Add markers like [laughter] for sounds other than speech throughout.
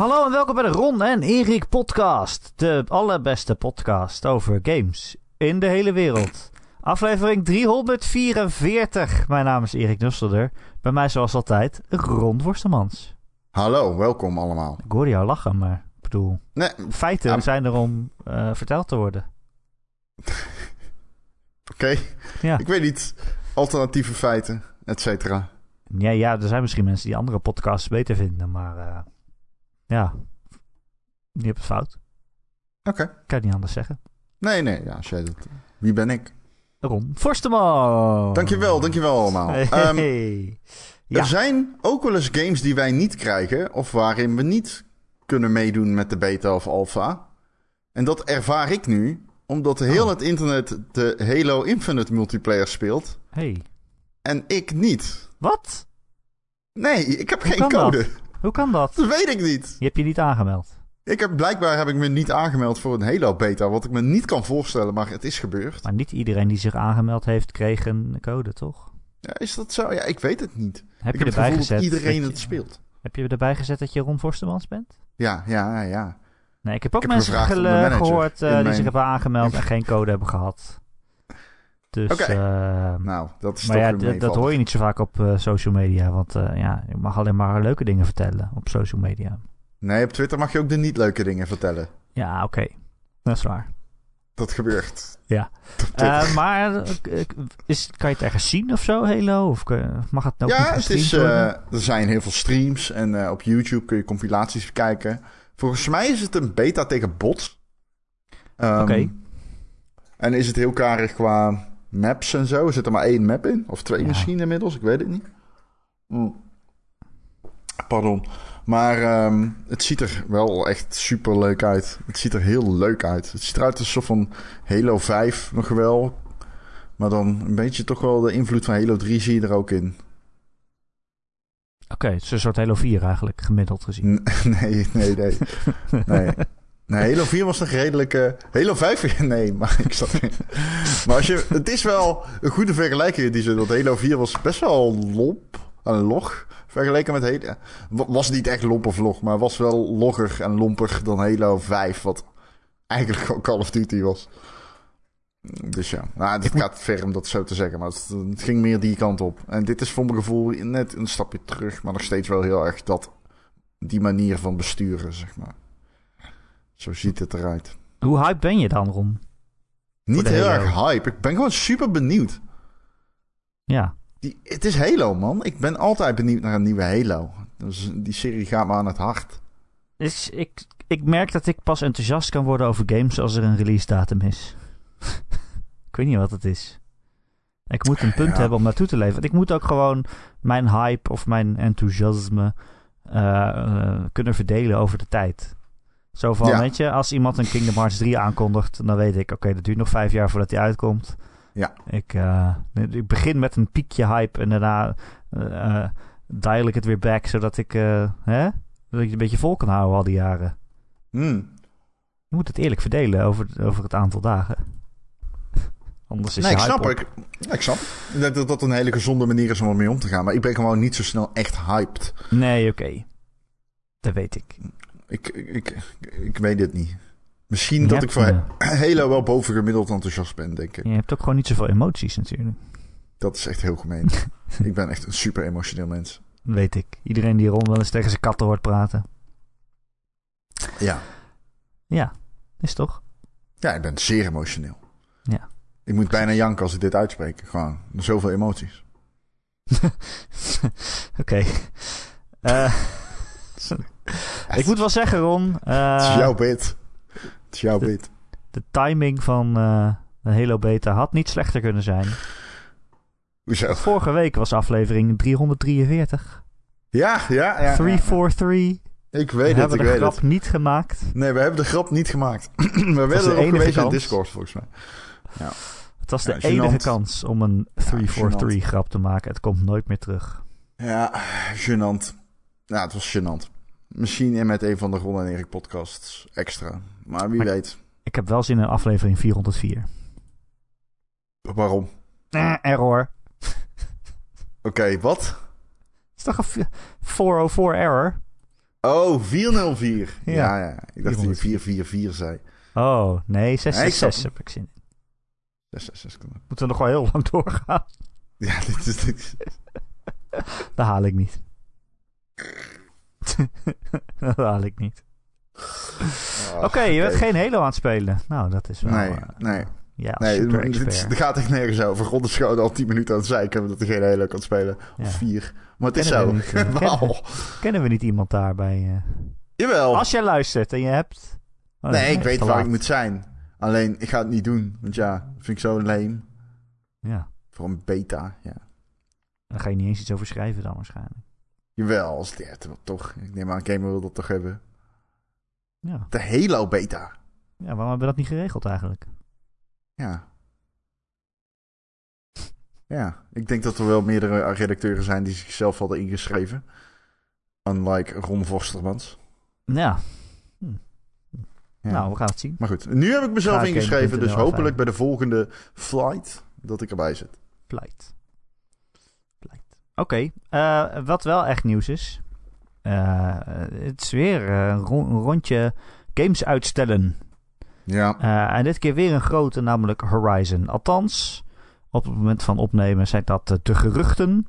Hallo en welkom bij de Ron en Erik podcast. De allerbeste podcast over games in de hele wereld. Aflevering 344. Mijn naam is Erik Nusselder. Bij mij zoals altijd Ron Worstemans. Hallo, welkom allemaal. Ik hoorde jou lachen, maar ik bedoel... Nee, Feiten Ja. zijn er om eh, verteld te worden. [laughs] oké. Ja. Ik weet niet. Alternatieve feiten, et cetera. Ja, ja, er zijn misschien mensen die andere podcasts beter vinden, maar... eh, ja, je hebt het fout. Oké. Kan het niet anders zeggen. Nee, nee, ja, als jij dat... Wie ben ik? Ron Forsteman. Dankjewel, dankjewel allemaal. Hey. Ehm, Ja. Er zijn ook wel eens games die wij niet krijgen, of waarin we niet kunnen meedoen met de beta of alpha. En dat ervaar ik nu, omdat heel Oh. het internet de Halo Infinite multiplayer speelt. Hey, En ik niet. wat? Nee, ik heb geen dat? Hoe kan dat? Dat weet ik niet. Je hebt je niet aangemeld. Ik heb, blijkbaar heb ik me niet aangemeld voor een Halo beta, wat ik me niet kan voorstellen, maar het is gebeurd. Maar niet iedereen die zich aangemeld heeft, kreeg een code, toch? Ja, is dat zo? Ja, ik weet het niet. Heb ik je heb erbij gezet? dat iedereen dat het je- speelt. Heb je erbij gezet dat je Ron Forstemans bent? Ja, ja, ja. Nee, ik heb ook Ik mensen gehoord eh, die mijn- zich hebben aangemeld en geen code hebben gehad. Dus, Oké. eh, Nou, dat is maar toch ja, dat hoor je niet zo vaak op eh, social media. Want eh, ja, je mag alleen maar leuke dingen vertellen op social media. Nee, op Twitter mag je ook de niet leuke dingen vertellen. Ja, oké. Dat is waar. Dat gebeurt. Ja. Eh, maar is, kan je het ergens zien of zo, Halo? Of kun mag het ook ja, niet het is, er zijn heel veel streams en op YouTube kun je compilaties bekijken. Volgens mij is het een beta tegen bots. Ehm, Oké. En is het heel karig qua maps en zo? Zit er maar één map in? Of twee Ja. misschien inmiddels? Ik weet het niet. Mm. Pardon. Maar ehm, het ziet er wel echt super leuk uit. Het ziet er heel leuk uit. Het ziet eruit als een soort van Halo 5 nog wel. Maar dan een beetje toch wel de invloed van Halo 3 zie je er ook in. Oké, het is een soort Halo 4 eigenlijk, gemiddeld gezien. [laughs] Nee, nee, nee. Nee. [laughs] Nee, Halo 4 was nog redelijk... eh, Halo 5, [laughs] nee, maar ik zat... maar als je, het is wel een goede vergelijking die ze... Dat Halo 4 was best wel lomp en log. Vergeleken met Halo... wa- Was niet echt lomp of log, maar was wel logger en lomper dan Halo 5. Wat eigenlijk gewoon Call of Duty was. Dus ja, nou, dit gaat ver om dat zo te zeggen. Maar het, het ging meer die kant op. En dit is voor mijn gevoel net een stapje terug. Maar nog steeds wel heel erg dat... Die manier van besturen, zeg maar. Zo ziet het eruit. Hoe hype ben je dan, Ron? Niet heel Halo. erg hype. Ik ben gewoon super benieuwd. Ja, Die, het is Halo, man. Ik ben altijd benieuwd naar een nieuwe Halo. Dus die serie gaat me aan het hart. dus ik, ik merk dat ik pas enthousiast kan worden over games als er een release datum is. [laughs] ik weet niet wat het is. Ik moet een punt Ja. hebben om naartoe te leven. Want ik moet ook gewoon mijn hype of mijn enthousiasme eh, eh, kunnen verdelen over de tijd. Zo van, Ja. weet je, als iemand een Kingdom Hearts 3 aankondigt, dan weet ik, oké, dat duurt nog vijf jaar voordat die uitkomt. Ja. Ik, eh, ik begin met een piekje hype en daarna eh, dial ik het weer back, zodat ik, eh, hè, dat ik het een beetje vol kan houden al die jaren. Hmm. Je moet het eerlijk verdelen over, over het aantal dagen. [laughs] Anders is Nee, ik snap, ik, ik snap. Dat dat een hele gezonde manier is om ermee om te gaan. Maar ik ben gewoon niet zo snel echt hyped. Nee, oké. Dat weet ik. Ik, ik, ik, weet het niet. Misschien Je dat ik voor eh, Halo wel bovengemiddeld enthousiast ben, denk ik. Je hebt ook gewoon niet zoveel emoties natuurlijk. Dat is echt heel gemeen. [laughs] ik ben echt een super emotioneel mens. Weet ik. Iedereen die Ron wel eens tegen zijn katten hoort praten. Ja. Ja, is toch? Ja, ik ben zeer emotioneel. Ja. Ik moet bijna janken als ik dit uitspreek. Gewoon zoveel emoties. [laughs] Oké. Eh, [laughs] [laughs] ik moet wel zeggen, Ron. eh, het is jouw bit. Het is jouw de- bit. de timing van eh, de Halo Beta had niet slechter kunnen zijn. Hoezo? Vorige week was aflevering 343. Ja, ja, ja. ja. 343. Ik We weet het, hebben ik de weet grap het. niet gemaakt. Nee, we hebben de grap niet gemaakt. [clears throat] we de werden ook enige geweest in. Discord, volgens mij. Het was de Ja, enige gênant. kans om een 343 grap te maken. Het komt nooit meer terug. Ja, gênant. Ja, het was gênant. Misschien in met een van de Ron en Erik podcasts extra. Maar wie Maar- weet. Ik heb wel zin in aflevering 404. Waarom? Eh, error. Oké, wat? Het is toch een v- 404 error? Oh, 404. Ja. Ja, ja. Ik dacht dat je 444 zei. Oh, nee, Nee, ik 666 snap heb ik zin in. 666 kan ook. Moeten we nog wel heel lang doorgaan? Ja, dit is... Dit [laughs] Dat haal ik niet. [laughs] dat haal ik niet. Oh, Oké, je bent geen Halo aan het spelen. Nou, dat is wel... Nee, eh, nee. ja, Nee, het, gaat echt nergens over. Ron is gewoon al 10 minuten aan het zeiken dat hij geen hele kan spelen. Ja. Of vier. Maar het is Kennen zo. we niet, eh. [laughs] Kennen we niet iemand daarbij? eh? Jawel. Als jij luistert en je hebt... Oh, nee, ik is weet waar laat. ik moet zijn. Alleen, ik ga het niet doen. Want ja, dat vind ik zo lame. Ja, Voor een beta, ja. daar ga je niet eens iets over schrijven dan waarschijnlijk. Jawel, als het ja, toch. Ik neem aan, Gamer wil dat toch hebben. Ja. De Halo beta. ja, waarom hebben we dat niet geregeld eigenlijk? Ja. Ja, ik denk dat er wel meerdere redacteuren zijn die zichzelf hadden ingeschreven. Unlike Ron Vorstermans. Ja, Ja. nou, we gaan het zien. Maar goed, nu heb ik mezelf ingeschreven, dus hopelijk bij de volgende flight dat ik erbij zit. Flight. Oké, eh, wat wel echt nieuws is. eh, het is weer eh, een ron- een rondje games uitstellen. Ja, en dit keer weer een grote, namelijk Horizon. Althans, op het moment van opnemen zijn dat de geruchten.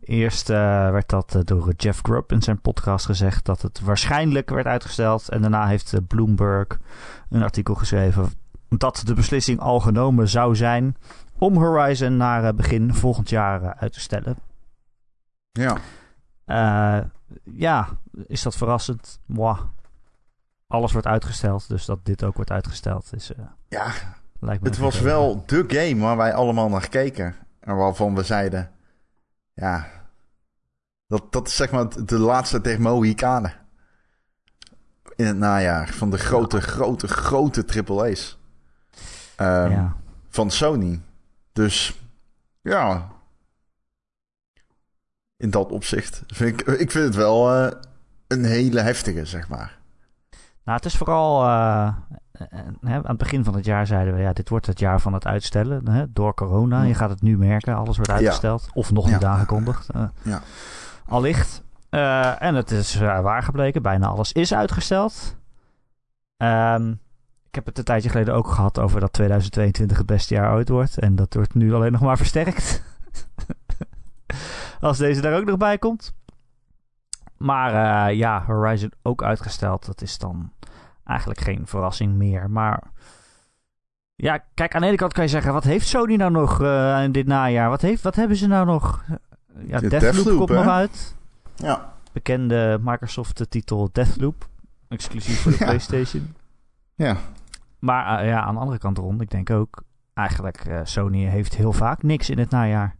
Eerst werd dat door Jeff Grubb in zijn podcast gezegd dat het waarschijnlijk werd uitgesteld. En daarna heeft Bloomberg een artikel geschreven dat de beslissing al genomen zou zijn om Horizon naar begin volgend jaar uit te stellen. Ja. Eh, ja, is dat verrassend? Mwah. Alles wordt uitgesteld, dus dat dit ook wordt uitgesteld is, eh, ja lijkt me het was wel de game waar wij allemaal naar keken. En waarvan we zeiden, ja, dat, dat is zeg maar de laatste Mohikanen. In het najaar van de grote, grote, grote triple A's. Ehm, ja. Van Sony. Dus ja, in dat opzicht vind ik, ik vind het wel eh, een hele heftige, zeg maar. Nou, het is vooral. eh, eh, aan het begin van het jaar zeiden we: ja, dit wordt het jaar van het uitstellen. Hè, door corona. Je gaat het nu merken, alles wordt Ja. uitgesteld. Of nog niet Ja. aangekondigd. Ja. Allicht. En het is waar gebleken: bijna alles is uitgesteld. Ehm, ik heb het een tijdje geleden ook gehad over dat 2022 het beste jaar ooit wordt. En dat wordt nu alleen nog maar versterkt. [laughs] Als deze daar ook nog bij komt. Maar eh, ja, Horizon ook uitgesteld. Dat is dan eigenlijk geen verrassing meer. Maar ja, kijk, aan de ene kant kan je zeggen... wat heeft Sony nou nog eh, in dit najaar? Wat, heeft, wat hebben ze nou nog? Ja, De Deathloop, Deathloop, komt nog uit. Ja. Bekende Microsoft-titel Deathloop. Exclusief voor de [laughs] Ja. PlayStation. Ja. Maar eh, ja, aan de andere kant rond, ik denk ook... eigenlijk, Sony heeft heel vaak niks in het najaar.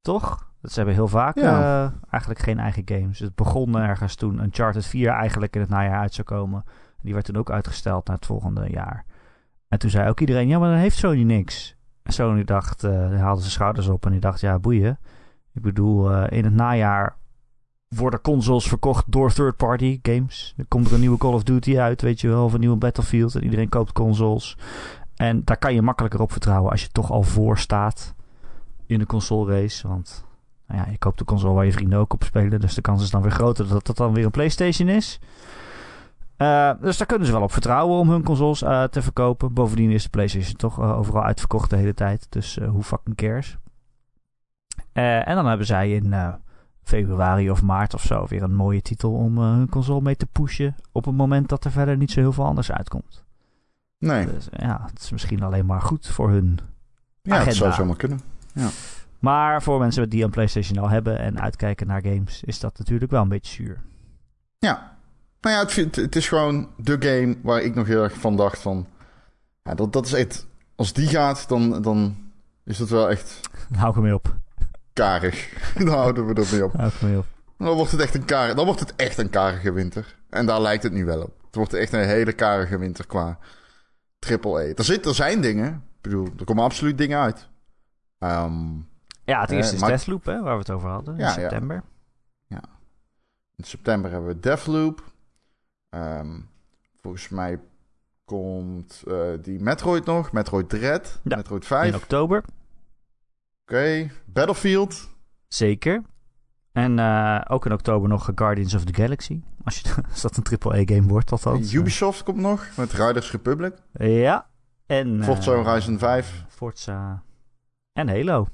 Toch? Dat ze hebben heel vaak Ja. eh, eigenlijk geen eigen games. Het begon ergens toen Uncharted 4 eigenlijk in het najaar uit zou komen. Die werd toen ook uitgesteld naar het volgende jaar. En toen zei ook iedereen, ja, maar dan heeft Sony niks. En Sony dacht, eh die haalde zijn schouders op en die dacht, ja, boeien. Ik bedoel, eh, in het najaar worden consoles verkocht door third-party games. Er komt er een nieuwe Call of Duty uit, weet je wel, of een nieuwe Battlefield. En iedereen koopt consoles. En daar kan je makkelijker op vertrouwen als je toch al voor staat in de console race. Want nou ja, je koopt de console waar je vrienden ook op spelen. Dus de kans is dan weer groter dat dat dan weer een PlayStation is. Eh, dus daar kunnen ze wel op vertrouwen om hun consoles eh, te verkopen. Bovendien is de PlayStation toch eh, overal uitverkocht de hele tijd. Dus hoe fucking cares. En dan hebben zij in februari of maart of zo weer een mooie titel om hun console mee te pushen. Op het moment dat er verder niet zo heel veel anders uitkomt. Nee. Dus ja, het is misschien alleen maar goed voor hun Ja, agenda. zou zomaar kunnen. Maar voor mensen die een PlayStation al hebben en uitkijken naar games, is dat natuurlijk wel een beetje zuur. Ja. Nou ja, het, het, is gewoon de game waar ik nog heel erg van dacht van... Ja, dat, dat is echt... Als die gaat, dan, dan is dat wel echt [laughs] Dan hou ik ermee op. karig. [laughs] dan houden we er mee op. Hou ik ermee op. Dan wordt het echt een karig, dan wordt het echt een karige winter. En daar lijkt het nu wel op. Het wordt echt een hele karige winter qua triple E. Er, zit, er zijn dingen. Ik bedoel, er komen absoluut dingen uit. Ehm, Ja, het Eh, eerste is maar- Deathloop, hè, waar we het over hadden. In Ja, ja. september. in september hebben we Deathloop. Ehm, volgens mij komt eh, die Metroid nog. Metroid Dread. Ja, Metroid In 5. Oké. oktober. Battlefield. Zeker. En eh, ook in oktober nog Guardians of the Galaxy. Als, je, [laughs] als dat een AAA-game wordt, althans. Ubisoft komt nog met Riders Republic. Ja. En, Forza Horizon 5. Forza. En Halo.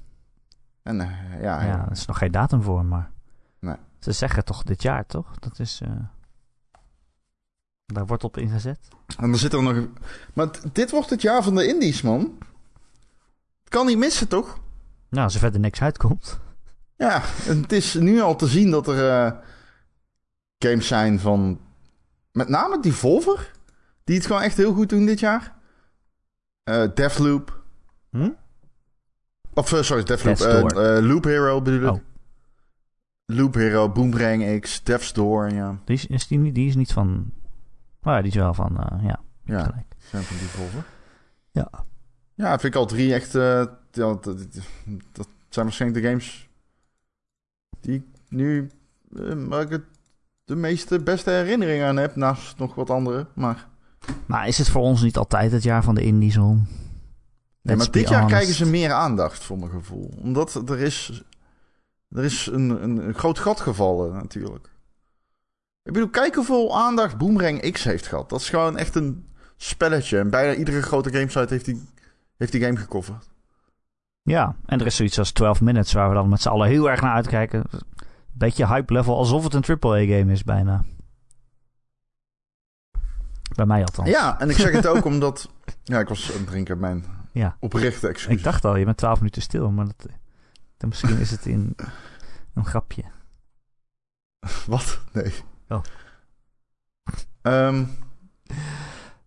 En eh, ja, Ja, er is nog geen datum voor, maar... Nee. Ze zeggen toch dit jaar, toch? Dat is... eh, Daar wordt op ingezet. En dan zit er nog... Maar dit wordt het jaar van de indies, man. Het kan niet missen, toch? Nou, als er verder niks uitkomt. Ja, het is nu al te zien dat er eh, games zijn van... Met name Devolver. Die het gewoon echt heel goed doen dit jaar. Deathloop. Hm? Of, eh, sorry, Deathloop. Eh, Loop Hero bedoel ik. Oh. Loop Hero, Boomerang X, Death's Door, ja. Die is, is die, niet- die is niet van... Nou ja, die is wel van... ja, Ja, gelijk. zijn van Devolver. Ja. Ja, vind ik al drie echt... ja, dat, dat- zijn waarschijnlijk de games... die ik nu... waar ik het de meeste beste herinneringen aan heb. Naast nog wat andere, maar... Maar is het voor ons niet altijd het jaar van de indies om? Nee, maar dit jaar krijgen ze meer aandacht, voor mijn gevoel. Omdat er is... Er is een, een, een groot gat gevallen, natuurlijk. Ik bedoel, kijk hoeveel aandacht Boomerang X heeft gehad. Dat is gewoon echt een spelletje. En bijna iedere grote gamesite heeft die, heeft die game gecoverd. Ja, en er is zoiets als 12 Minutes waar we dan met z'n allen heel erg naar uitkijken. Beetje hype level, alsof het een AAA-game is bijna. Bij mij althans. Ja, en ik zeg het ook [laughs] omdat... Ja, ik was aan het drinken, mijn Ja. oprechte excuus. Ik dacht al, je bent 12 minuten stil, maar dat, dan misschien is het in [laughs] een grapje. Wat? Nee. Oh. Ehm,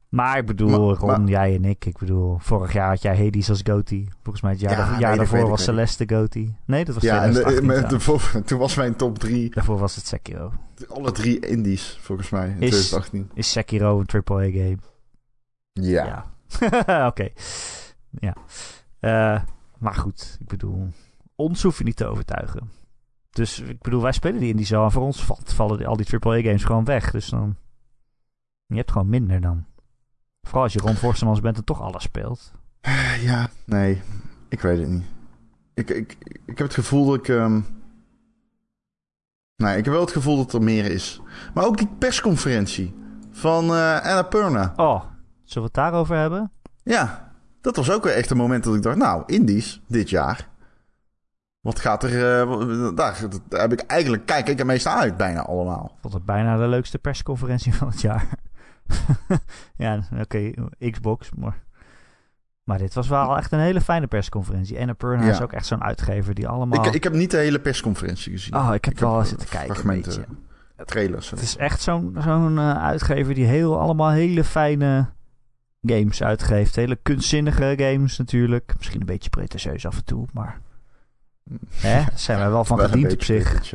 Maar ik bedoel, Maar- Ron, maar- jij en ik. Ik bedoel, vorig jaar had jij Hades als Goatee. Volgens mij het jaar, Ja, daarvoor- nee, jaar was. Celeste Goatee. Nee, dat was ja, en de, 2018 met de, trouwens. voor- toen was mijn top drie... Daarvoor was het Sekiro. Alle drie indies, volgens mij, in Is- 2018. Is Sekiro een AAA-game? Ja. Ja. [laughs] Oké. Ja. Eh, maar goed, ik bedoel, ons hoef je niet te overtuigen. Dus ik bedoel, wij spelen die indies al. En voor ons valt, vallen die- al die AAA-games gewoon weg. Dus dan... Je hebt gewoon minder dan. Vooral als je Ron Forstemans bent en toch alles speelt. Ja, nee. Ik weet het niet. Ik, ik, ik heb het gevoel dat ik... ehm, Nee, ik heb wel het gevoel dat er meer is. Maar ook die persconferentie van eh Anna Purna. Oh, zullen we het daarover hebben? Ja, dat was ook weer echt een moment dat ik dacht... Nou, Indies, dit jaar. Wat gaat er... eh, daar, daar heb ik eigenlijk... Kijk ik er meest uit, bijna allemaal. Ik vond het bijna de leukste persconferentie [laughs] van het jaar. [laughs] ja, oké, Xbox, maar... Maar dit was wel echt een hele fijne persconferentie. En Perna Ja. is ook echt zo'n uitgever die allemaal... Ik, ik heb niet de hele persconferentie gezien. oh, ik heb ik wel heb zitten kijken fragmenten. Trailers. Het is echt zo'n zo'n eh, uitgever die heel, allemaal hele fijne games uitgeeft. Hele kunstzinnige games natuurlijk. Misschien een beetje pretentieus af en toe, maar... Hè, zijn wij wel van gediend op zich.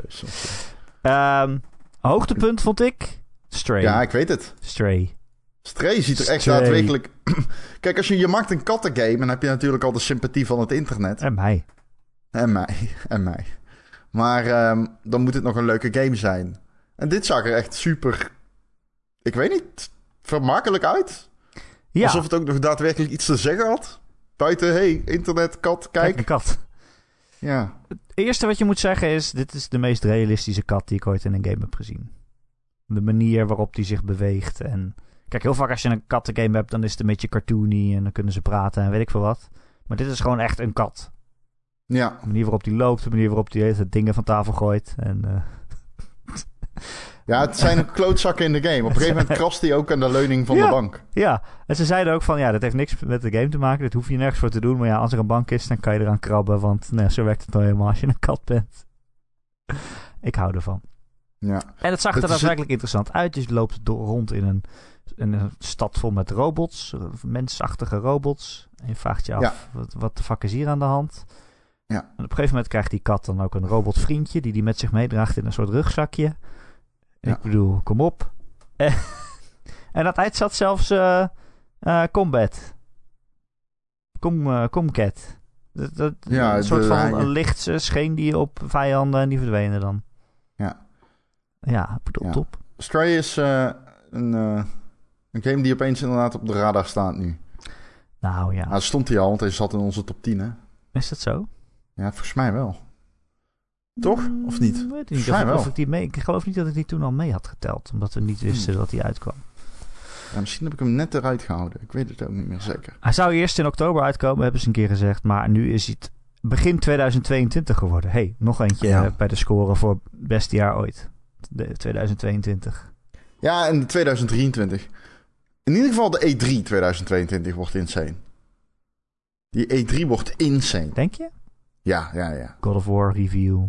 Ehm, hoogtepunt vond ik... Stray. Ja, ik weet het. Stray. Stray ziet er echt Stray. daadwerkelijk... [clears throat] Kijk, als je, je maakt een kattengame... dan heb je natuurlijk al de sympathie van het internet. En mij. En mij. [laughs] En mij. Maar ehm, dan moet het nog een leuke game zijn. En dit zag er echt super... Ik weet niet... vermakelijk uit. Ja, Alsof het ook nog daadwerkelijk iets te zeggen had. Buiten, hey, internet, kat, kijk kijk. een kat. Ja. Het eerste wat je moet zeggen is... dit is de meest realistische kat die ik ooit in een game heb gezien. De manier waarop die zich beweegt en... Kijk, heel vaak als je een kattengame hebt... dan is het een beetje cartoony en dan kunnen ze praten en weet ik veel wat. Maar dit is gewoon echt een kat. Ja. De manier waarop die loopt, de manier waarop die hele dingen van tafel gooit. En, eh, [laughs] Ja, het zijn klootzakken in de game. Op een gegeven moment krast hij ook aan de leuning van Ja. de bank. ja, en ze zeiden ook van... ja, dat heeft niks met de game te maken. Dat hoef je nergens voor te doen. Maar ja, als er een bank is, dan kan je eraan krabben. Want nou, zo werkt het nou helemaal als je een kat bent. [laughs] ik hou ervan. Ja. En het zag er is- daadwerkelijk interessant uit. Dus je loopt door, rond in een, in een stad vol met robots. Mensachtige robots. En je vraagt je af, Ja. wat, wat de fuck is hier aan de hand? Ja. En op een gegeven moment krijgt die kat dan ook een robotvriendje... die die met zich meedraagt in een soort rugzakje. Ja. Ik bedoel, kom op. [laughs] en het eind zat zelfs eh, Combat. Kom, eh, Comcat. Dat, dat, Ja, een soort van een licht scheen die op vijanden en die verdwenen dan. Ja. Ja, ik bedoel, Ja. top. Stray is een, een game die opeens inderdaad op de radar staat nu. Nou ja, Nou, stond hij al, want hij zat in onze top 10, hè? is dat zo? Ja, volgens mij wel. Toch? Of niet? Weet ik niet. Schijn Of, of wel. ik, die mee, ik geloof niet dat ik die toen al mee had geteld. Omdat we niet wisten dat die uitkwam. Ja, misschien heb ik hem net eruit gehouden. Ik weet het ook niet meer zeker. Hij zou eerst in oktober uitkomen, hebben ze een keer gezegd. Maar nu is het begin 2022 geworden. hey, nog eentje Ja. eh, bij de score voor beste jaar ooit. De 2022. Ja, en 2023. In ieder geval de E3 2022 wordt insane. Die E3 wordt insane. Denk je? Ja, ja, ja. God of War review.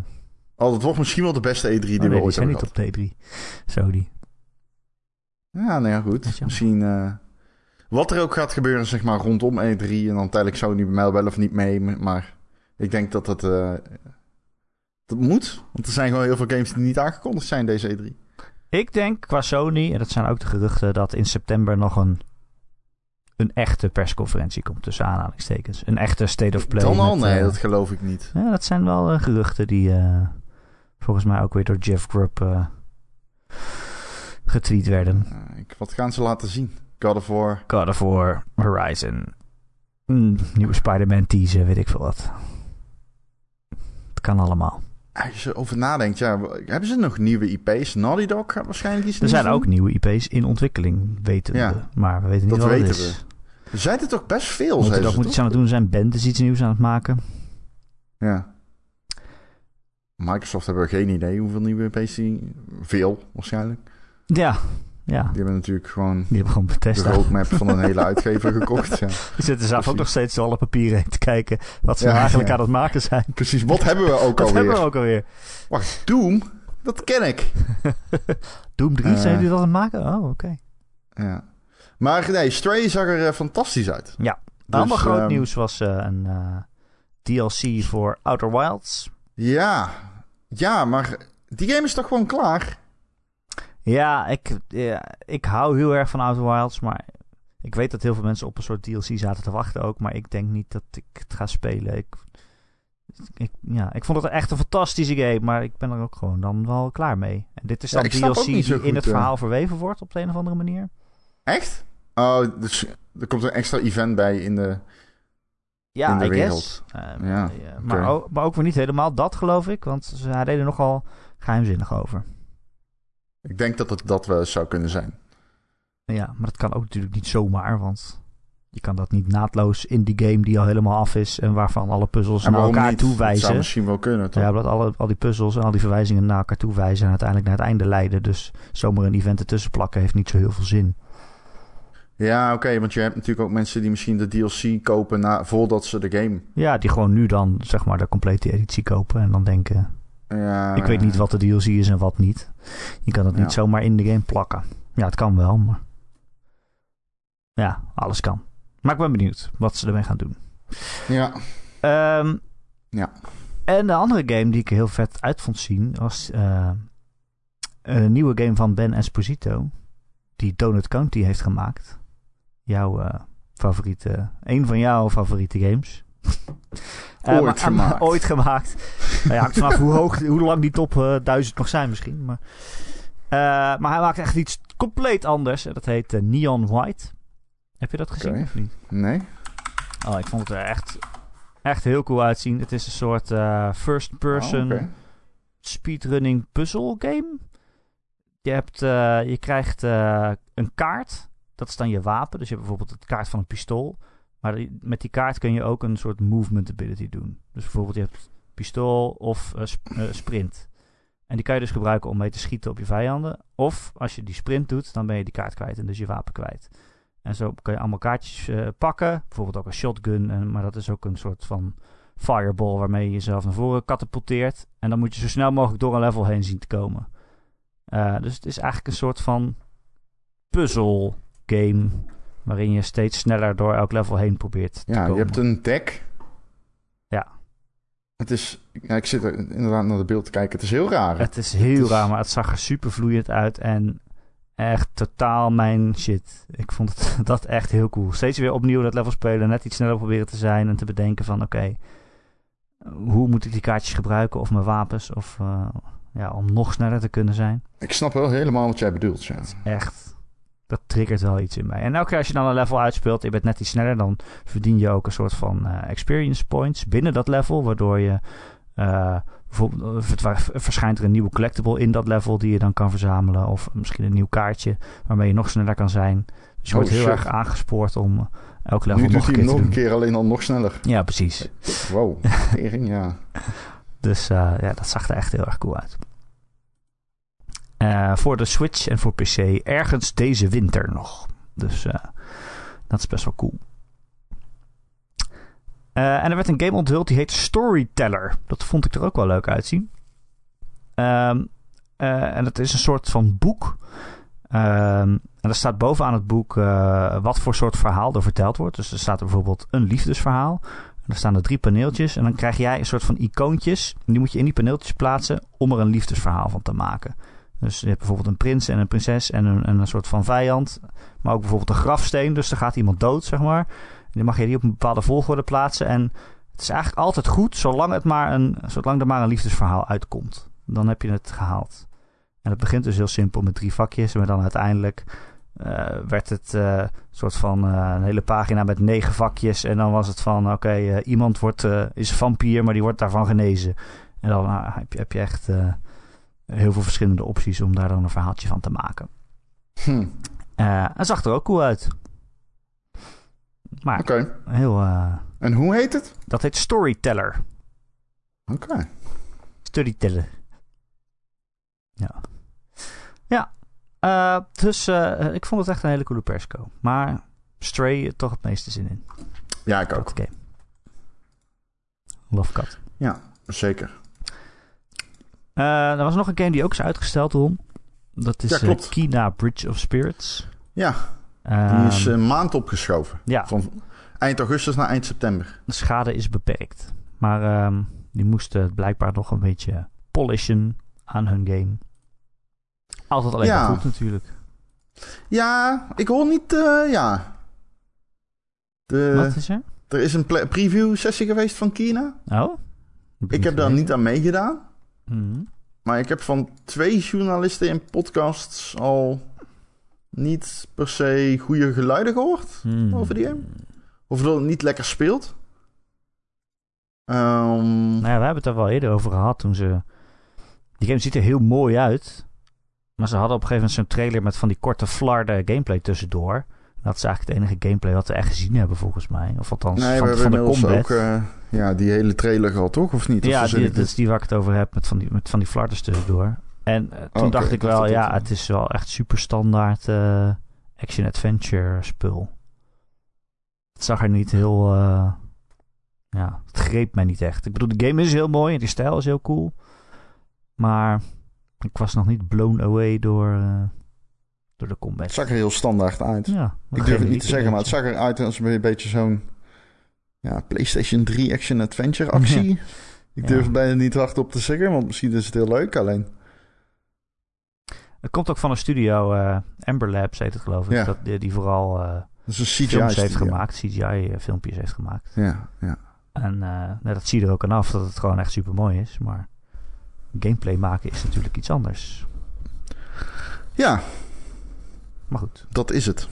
Oh, dat wordt misschien wel de beste E3 die Oh, we die ooit zijn hebben niet gehad. op de E3. Zo die. Ja, nou ja, goed. Misschien... eh, wat er ook gaat gebeuren, zeg maar, rondom E3. En dan tijdelijk zou niet bij mij wel of niet mee. Maar ik denk dat dat... eh, dat moet. Want er zijn gewoon heel veel games die niet aangekondigd zijn deze E3. Ik denk qua Sony, en dat zijn ook de geruchten, dat in september nog een, een echte persconferentie komt tussen aanhalingstekens. Een echte State of Play. Dan al? met, Nee, eh, dat geloof ik niet. Ja, dat zijn wel geruchten die volgens mij ook weer door Jeff Grubb eh, getweet werden. Ik- wat gaan ze laten zien? God of War. God of War, Horizon, mm, nieuwe Spider-Man teaser, weet ik veel wat. Het kan allemaal. Als je erover nadenkt, ja, hebben ze nog nieuwe IP's? Naughty Dog gaat waarschijnlijk iets Er zijn doen. ook nieuwe IP's in ontwikkeling, weten Ja, we. Maar we weten niet wat het weten is. Er zijn er toch best veel, Naughty Dog moet iets toch? aan het doen zijn. Band is iets nieuws aan het maken. Ja. Microsoft hebben we geen idee hoeveel nieuwe die... Veel, waarschijnlijk. Ja, ja. Die hebben natuurlijk gewoon Die hebben gewoon de roadmap van een hele uitgever gekocht. Ja. [laughs] Die zitten zelf ook nog steeds alle papieren heen te kijken wat ze Ja, eigenlijk ja. aan het maken zijn. Precies, wat hebben we ook [laughs] Dat alweer? hebben we ook alweer. Wacht, Doom? Dat ken ik. [laughs] Doom 3, Eh. zijn jullie dat aan het maken? Oh, oké. Ja. Maar nee, Stray zag er eh, fantastisch uit. Ja. Dus, Allemaal groot ehm, nieuws was eh, een eh, DLC voor Outer Wilds. Ja. Ja, maar die game is toch gewoon klaar? Ja ik, ja, ik hou heel erg van Outer Wilds, maar ik weet dat heel veel mensen op een soort DLC zaten te wachten ook, maar ik denk niet dat ik het ga spelen. Ik, ik, ja, ik vond het echt een fantastische game, maar ik ben er ook gewoon dan wel klaar mee. En dit is dan DLC die in het eh. verhaal verweven wordt op de een of andere manier. Echt? Oh, dus er komt een extra event bij in de... Ja, in de I wereld. guess. Ehm, Ja, ja, maar, ook, maar ook weer niet helemaal dat, geloof ik. Want ze deden nogal geheimzinnig over. Ik denk dat het dat wel zou kunnen zijn. Ja, maar dat kan ook natuurlijk niet zomaar. Want je kan dat niet naadloos in die game die al helemaal af is... en waarvan alle puzzels naar elkaar niet? Dat zou toewijzen. misschien wel kunnen, toch? Ja, omdat alle, al die puzzels en al die verwijzingen naar elkaar toewijzen... en uiteindelijk naar het einde leiden. Dus zomaar een event ertussen plakken heeft niet zo heel veel zin. Ja, oké, want je hebt natuurlijk ook mensen die misschien de DLC kopen na, voordat ze de game... Ja, die gewoon nu dan zeg maar de complete editie kopen... en dan denken... Ja, ik weet niet wat de DLC is en wat niet. Je kan het Ja. niet zomaar in de game plakken. Ja, het kan wel, maar... Ja, alles kan. Maar ik ben benieuwd wat ze ermee gaan doen. Ja, Ehm, Ja. En de andere game die ik heel vet uit vond zien... was eh, een nieuwe game van Ben Esposito... die Donut County heeft gemaakt. Jouw eh, favoriete... Een van jouw favoriete games. [laughs] Eh, Ooit maar- gemaakt. ooit gemaakt. [laughs] nou ja, hangt vanaf hoe, hoog, hoe lang die top eh, 1000 nog zijn misschien. Maar, Eh, maar hij maakt echt iets compleet anders. En dat heet eh, Neon White. Heb je dat gezien of niet? nee? Oh, ik vond het er echt, echt heel cool uitzien. Het is een soort eh, first-person Oh, speedrunning puzzle game. Je, hebt, eh, je krijgt eh, een kaart. Dat is dan je wapen. Dus je hebt bijvoorbeeld het kaart van een pistool. Maar met die kaart kun je ook een soort movement ability doen. Dus bijvoorbeeld je hebt pistool of eh, eh, sprint. En die kan je dus gebruiken om mee te schieten op je vijanden. Of als je die sprint doet, dan ben je die kaart kwijt en dus je wapen kwijt. En zo kan je allemaal kaartjes eh, pakken. Bijvoorbeeld ook een shotgun. En, maar dat is ook een soort van fireball waarmee je jezelf naar voren katapulteert. En dan moet je zo snel mogelijk door een level heen zien te komen. Dus het is eigenlijk een soort van puzzle game. Waarin je steeds sneller door elk level heen probeert te Ja, komen. je hebt een deck. Ja. Het is... Ja, ik zit er inderdaad naar de beeld te kijken. Het is heel raar. Het is heel raar, maar het zag er super vloeiend uit. En echt totaal mijn shit. Ik vond het, [laughs] dat echt heel cool. Steeds weer opnieuw dat level spelen. Net iets sneller proberen te zijn. En te bedenken van oké, hoe moet ik die kaartjes gebruiken? Of mijn wapens? Of eh, ja, om nog sneller te kunnen zijn. Ik snap wel helemaal wat jij bedoelt, ja. Echt. Dat triggert wel iets in mij. En elke keer als je dan een level uitspeelt, je bent net iets sneller, dan verdien je ook een soort van eh, experience points binnen dat level. Waardoor je eh, bijvoorbeeld uh, verschijnt er een nieuwe collectible in dat level die je dan kan verzamelen. Of misschien een nieuw kaartje waarmee je nog sneller kan zijn. Dus je Oh, wordt heel erg aangespoord om elk level Nu nog een keer nog doen. een keer, alleen dan nog sneller. Ja, precies. Wow, [laughs] tering, ja. Dus eh, ja, dat zag er echt heel erg cool uit. Eh, voor de Switch en voor PC ergens deze winter nog. Dus eh, dat is best wel cool. Eh, en er werd een game onthuld die heet Storyteller. Dat vond ik er ook wel leuk uitzien. Eh, en het is een soort van boek. Ehm, en er staat bovenaan het boek wat voor soort verhaal er verteld wordt. Dus er staat bijvoorbeeld een liefdesverhaal. En er staan er drie paneeltjes. En dan krijg jij een soort van icoontjes. En die moet je in die paneeltjes plaatsen om er een liefdesverhaal van te maken. Dus je hebt bijvoorbeeld een prins en een prinses en een, en een soort van vijand. Maar ook bijvoorbeeld een grafsteen. Dus er gaat iemand dood, zeg maar. En dan mag je die op een bepaalde volgorde plaatsen. En het is eigenlijk altijd goed, zolang, het maar een, zolang er maar een liefdesverhaal uitkomt. Dan heb je het gehaald. En het begint dus heel simpel met drie vakjes. Maar dan uiteindelijk eh, werd het eh, een soort van eh, een hele pagina met negen vakjes. En dan was het van, oké, eh, iemand wordt, eh, is vampier, maar die wordt daarvan genezen. En dan ah, heb, je, heb je echt eh, heel veel verschillende opties om daar dan een verhaaltje van te maken. Hm, Eh het zag er ook cool uit. Maar Oké. heel... eh, En hoe heet het? dat heet Storyteller. Oké. Storyteller. Ja. Ja. eh, dus ik vond het echt een hele coole persco. Maar Stray toch het meeste zin in. Ja, ik ook. Game. Love Cat. Ja, zeker. Eh, er was nog een game die ook is uitgesteld, Ron. Dat is Ja, eh. Kina Bridge of Spirits. Ja, Ehm, die is een maand opgeschoven. ja, Van eind augustus naar eind september. de schade is beperkt. Maar ehm, die moesten het blijkbaar nog een beetje polishen aan hun game. Altijd alleen Ja. maar goed natuurlijk. Ja, ik hoor niet... eh, ja. De, Wat is er? er is een preview sessie geweest van Kina. Oh? Ik heb daar niet aan meegedaan. Mhm. Maar ik heb van twee journalisten in podcasts al niet per se goede geluiden gehoord Hmm. over die game. Of dat het niet lekker speelt. Ehm, Nou ja, we hebben het er wel eerder over gehad toen ze... Die game ziet er heel mooi uit. Maar ze hadden op een gegeven moment zo'n trailer met van die korte flarden gameplay tussendoor. Dat is eigenlijk het enige gameplay wat we echt gezien hebben volgens mij. Of althans nee, van, we van de combat. ook eh, ja, die hele trailer gehad, toch? Of niet? Of ja, die, dat is die waar ik het over heb met van die, met van die flarders tussendoor. En eh, toen Oké, dacht ik wel, ja, het is wel echt super standaard eh, action-adventure spul. Het zag er niet heel... eh, ja, het greep mij niet echt. Ik bedoel, de game is heel mooi en die stijl is heel cool. Maar ik was nog niet blown away door, door de combat. Het zag er heel standaard uit. Ja, ik durf het niet te zeggen, maar het zag eruit als een beetje zo'n ja, PlayStation 3 Action Adventure [laughs] actie. Ik durf bijna niet hardop te zeggen, want misschien is het heel leuk. Alleen, Het komt ook van een studio, eh Amber Labs heet het geloof ik. Ja. Dat, die, die vooral eh, dat is een CGI films heeft studio. gemaakt, CGI-filmpjes heeft gemaakt. Ja, ja. En eh, nou, dat zie je er ook aan af dat het gewoon echt super mooi is. Maar gameplay maken is natuurlijk iets anders. ja, Maar goed. dat is het.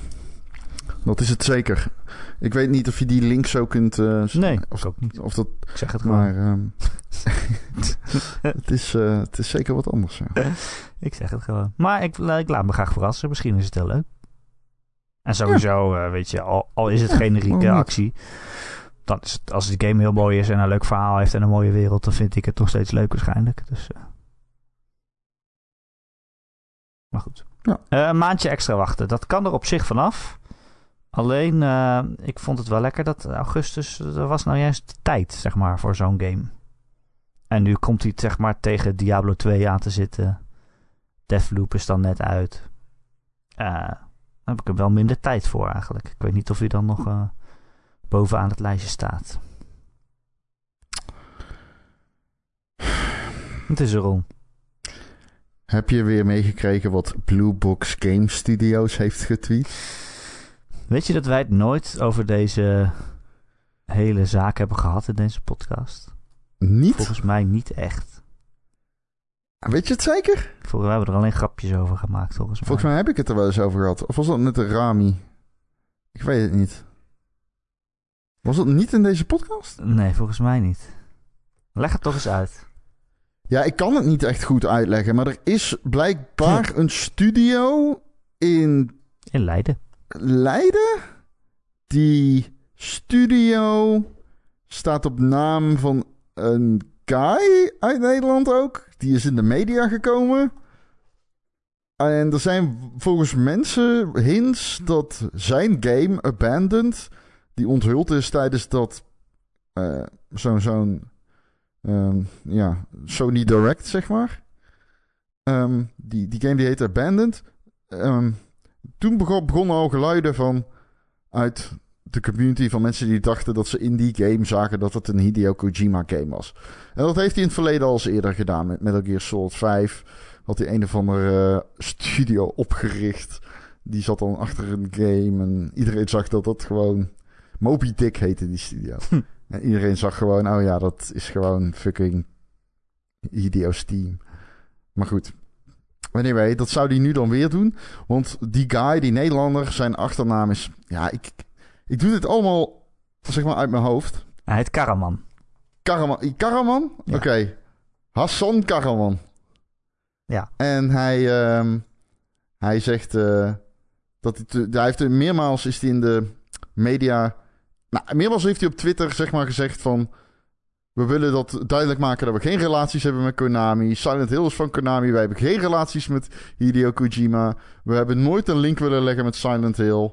Dat is het zeker. Ik weet niet of je die link zo kunt... s- Nee, of, ook niet. of dat... Ik zeg het gewoon. Maar ehm, [laughs] het, is, eh, het is zeker wat anders. Ja. [laughs] Ik zeg het gewoon. Maar ik, ik laat me graag verrassen. Misschien is het heel leuk. En sowieso, eh, weet je, al, al is het Ja, generieke actie. Dan is het, als de game heel mooi is en een leuk verhaal heeft en een mooie wereld, dan vind ik het nog steeds leuk waarschijnlijk. Dus. Maar goed. Ja. Een maandje extra wachten. Dat kan er op zich vanaf. Alleen, eh, ik vond het wel lekker dat augustus, er was nou juist tijd, zeg maar, voor zo'n game. En nu komt hij, zeg maar, tegen Diablo 2 aan te zitten. Deathloop is dan net uit. Eh, daar heb ik er wel minder tijd voor eigenlijk. Ik weet niet of hij dan nog eh, bovenaan het lijstje staat. Het is er, Ron. Heb je weer meegekregen wat Blue Box Game Studios heeft getweet? Weet je dat wij het nooit over deze hele zaak hebben gehad in deze podcast? Niet? Volgens mij niet echt. Weet je het zeker? Volgens mij hebben we er alleen grapjes over gemaakt, volgens mij. Volgens mij heb ik het er wel eens over gehad. Of was dat met de Rami? Ik weet het niet. Was dat niet in deze podcast? Nee, volgens mij niet. Leg het toch eens uit. Ja, ik kan het niet echt goed uitleggen, maar er is blijkbaar een studio in In Leiden. Leiden. Die studio staat op naam van een guy uit Nederland ook. Die is in de media gekomen. En er zijn volgens mensen hints dat zijn game Abandoned, die onthuld is tijdens dat eh, zo'n ehm, ja, Sony Direct, zeg maar. Ehm, die, die game die heet Abandoned. Ehm, toen begon, begonnen al geluiden van uit de community van mensen die dachten dat ze in die game zagen dat het een Hideo Kojima game was. En dat heeft hij in het verleden al eens eerder gedaan met Metal Gear Solid 5. Had hij een of andere eh, studio opgericht. Die zat dan achter een game en iedereen zag dat dat gewoon... Moby Dick heette die studio. En iedereen zag gewoon, oh ja, dat is gewoon fucking Hideo's team. Maar goed. Anyway, dat zou hij nu dan weer doen. Want die guy, die Nederlander, zijn achternaam is... Ja, ik, ik doe dit allemaal, zeg maar, uit mijn hoofd. Hij heet Karaman. Karaman. Karaman? Ja. Oké. Hassan Karaman. Ja. En hij, ehm, hij zegt eh, dat hij, te- hij heeft er meermaals is hij in de media. Nou, meermaals heeft hij op Twitter zeg maar gezegd van. We willen dat duidelijk maken dat we geen relaties hebben met Konami. Silent Hill is van Konami. Wij hebben geen relaties met Hideo Kojima. We hebben nooit een link willen leggen met Silent Hill.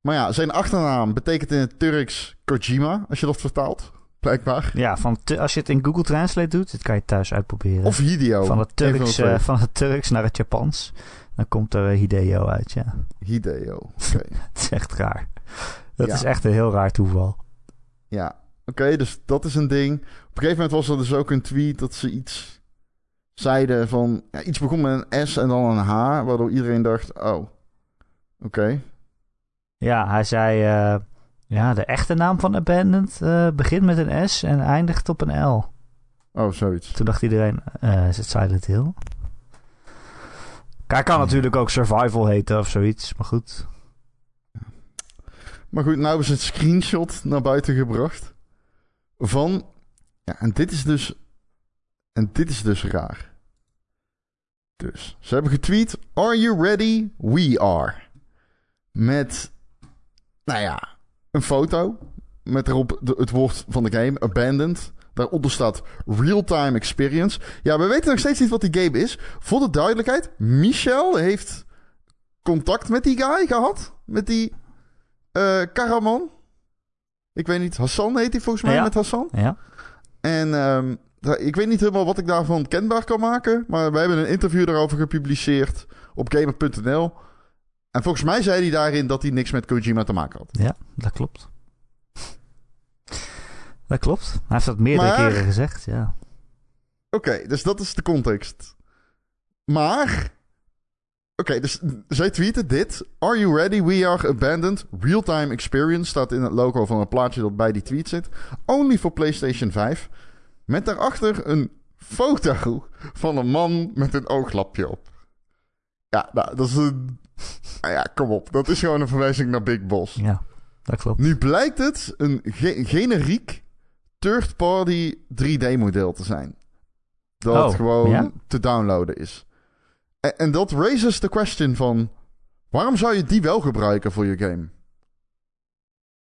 Maar ja, zijn achternaam betekent in het Turks Kojima, als je dat vertaalt. Blijkbaar. Ja, van als je het in Google Translate doet, dit kan je thuis uitproberen. Of Hideo. van, het Turks, eh, van het Turks naar het Japans. Dan komt er eh, Hideo uit, ja. Hideo. [laughs] Oké. Het is echt raar. Dat Ja. is echt een heel raar toeval. Ja, oké, dus dat is een ding. Op een gegeven moment was er dus ook een tweet dat ze iets zeiden van... Ja, iets begon met een S en dan een H, waardoor iedereen dacht, oh, oké. Ja, hij zei... eh, ja, de echte naam van Abandoned eh, begint met een S en eindigt op een L. Oh, zoiets. Toen dacht iedereen, eh, is het Silent Hill? Hij kan natuurlijk ook Survival heten of zoiets, maar goed. Maar goed, nou is het screenshot naar buiten gebracht van... Ja, en dit is dus... En dit is dus raar. Dus, ze hebben getweet... Are you ready? We are. Met, nou ja, een foto. Met erop de- het woord van de game, Abandoned. Daaronder staat Real-Time Experience. Ja, we weten nog steeds niet wat die game is. Voor de duidelijkheid, Michel heeft contact met die guy gehad. Met die Karaman. Ik weet niet, Hassan heet hij volgens mij Ja. met Hassan. Ja, En ehm, ik weet niet helemaal wat ik daarvan kenbaar kan maken. Maar we hebben een interview daarover gepubliceerd op gamer.nl. En volgens mij zei hij daarin dat hij niks met Kojima te maken had. ja, dat klopt. Dat klopt. Hij heeft dat meerdere Maar- keren gezegd, ja. Oké, dus dat is de context. Maar. Oké, dus zij tweeten dit. Are you ready? We are abandoned. Real-time experience staat in het logo van een plaatje dat bij die tweet zit. Only for PlayStation 5. Met daarachter een foto van een man met een ooglapje op. Ja, nou, dat is een. Ah ja, kom op. Dat is gewoon een verwijzing naar Big Boss. Ja, dat klopt. Nu blijkt het een ge- generiek third-party 3D-model te zijn. Dat Oh, gewoon ja? te downloaden is. En, dat raises de question van... waarom zou je die wel gebruiken voor je game?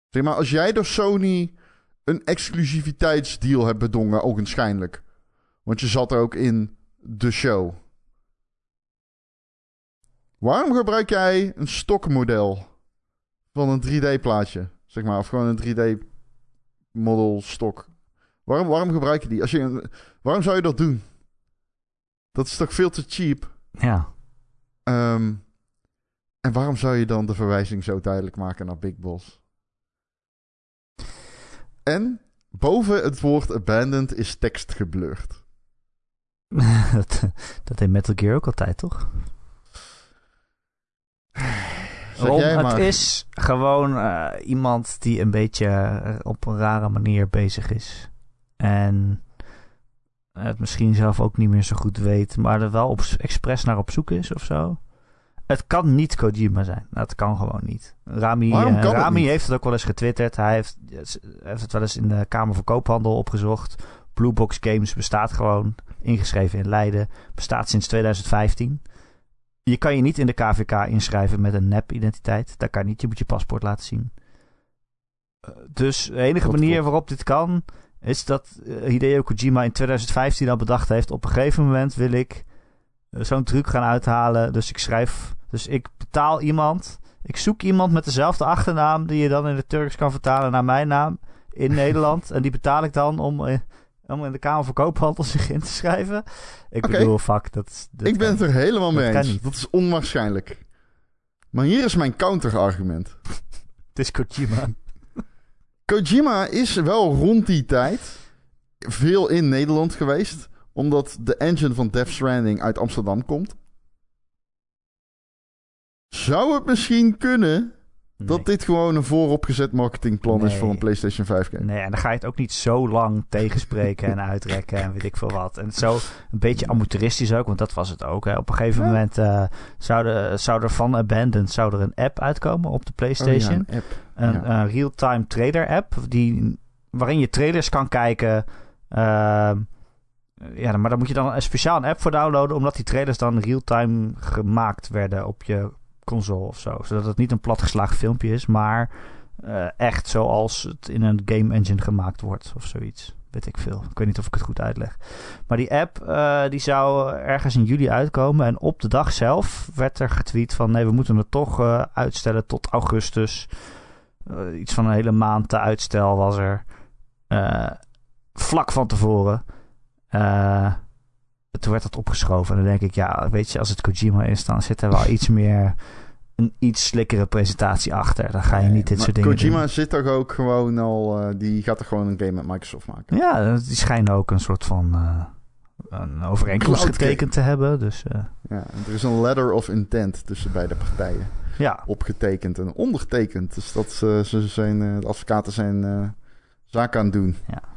Zeg maar, als jij door Sony een exclusiviteitsdeal hebt bedongen, ogenschijnlijk. Want je zat ook in de show. Waarom gebruik jij een stokmodel van een 3D-plaatje? Zeg maar, of gewoon een 3D-model stok. Waarom, waarom gebruik je die? Als je waarom zou je dat doen? Dat is toch veel te cheap? Ja, Ehm, en waarom zou je dan de verwijzing zo duidelijk maken naar Big Boss? En boven het woord abandoned is tekst geblurred. [laughs] dat, dat deed Metal Gear ook altijd, toch? Ron, het is gewoon eh, iemand die een beetje eh, op een rare manier bezig is. En het misschien zelf ook niet meer zo goed weet, maar er wel op, expres naar op zoek is of zo. Het kan niet Kojima zijn. Nou, het kan gewoon niet. Rami, eh, het Rami niet? heeft het ook wel eens getwitterd. Hij heeft, heeft het wel eens in de Kamer van Koophandel opgezocht. Blue Box Games bestaat gewoon, ingeschreven in Leiden, bestaat sinds 2015. Je kan je niet in de KVK inschrijven met een nep-identiteit. Dat kan niet, je moet je paspoort laten zien. Uh, dus de enige manier waarop dit kan, is dat uh, Hideo Kojima in 2015 al bedacht heeft... op een gegeven moment wil ik uh, zo'n truc gaan uithalen. Dus ik schrijf, dus ik betaal iemand... Ik zoek iemand met dezelfde achternaam die je dan in het Turks kan vertalen naar mijn naam in [laughs] Nederland. En die betaal ik dan om, eh, om in de Kamer van Koophandel [laughs] zich in te schrijven. Ik bedoel, fuck, dat, ik ben het er helemaal mee eens. Dat is onwaarschijnlijk. Maar hier is mijn counterargument. [laughs] Het is Kojima. Kojima is wel rond die tijd veel in Nederland geweest. Omdat de engine van Death Stranding uit Amsterdam komt. Zou het misschien kunnen dat dit gewoon een vooropgezet marketingplan is voor een PlayStation 5 game? Nee, en dan ga je het ook niet zo lang tegenspreken en [laughs] uitrekken en weet ik veel wat. En het zo een beetje amateuristisch ook, want dat was het ook. Hè. Op een gegeven Ja. moment eh, zou, er, zou er van Abandoned zou er een app uitkomen op de PlayStation. Oh ja, een een ja. een real-time trailer app die, waarin je trailers kan kijken. Ehm, ja, maar daar moet je dan een speciaal een app voor downloaden, omdat die trailers dan real-time gemaakt werden op je console of zo. Zodat het niet een platgeslagen filmpje is, maar eh, echt zoals het in een game engine gemaakt wordt of zoiets. Weet ik veel. Ik weet niet of ik het goed uitleg. Maar die app eh, die zou ergens in juli uitkomen. En op de dag zelf werd er getweet van... nee, we moeten het toch eh, uitstellen tot augustus. Iets van een hele maand te uitstel was er. Vlak van tevoren. Eh, toen werd dat opgeschoven. En dan denk ik, ja, weet je, als het Kojima is... dan zit er wel [laughs] iets meer... een iets slikkere presentatie achter. Dan ga je niet dit Maar soort dingen Kojima doen. zit toch ook gewoon al... eh, die gaat er gewoon een game met Microsoft maken. Ja, die schijnen ook een soort van... eh, een overeenkomst getekend te hebben. Dus eh, Ja, er is een letter of intent tussen beide partijen. ja, Opgetekend en ondergetekend. Dus dat ze, ze zijn, de advocaten zijn zaken aan het doen.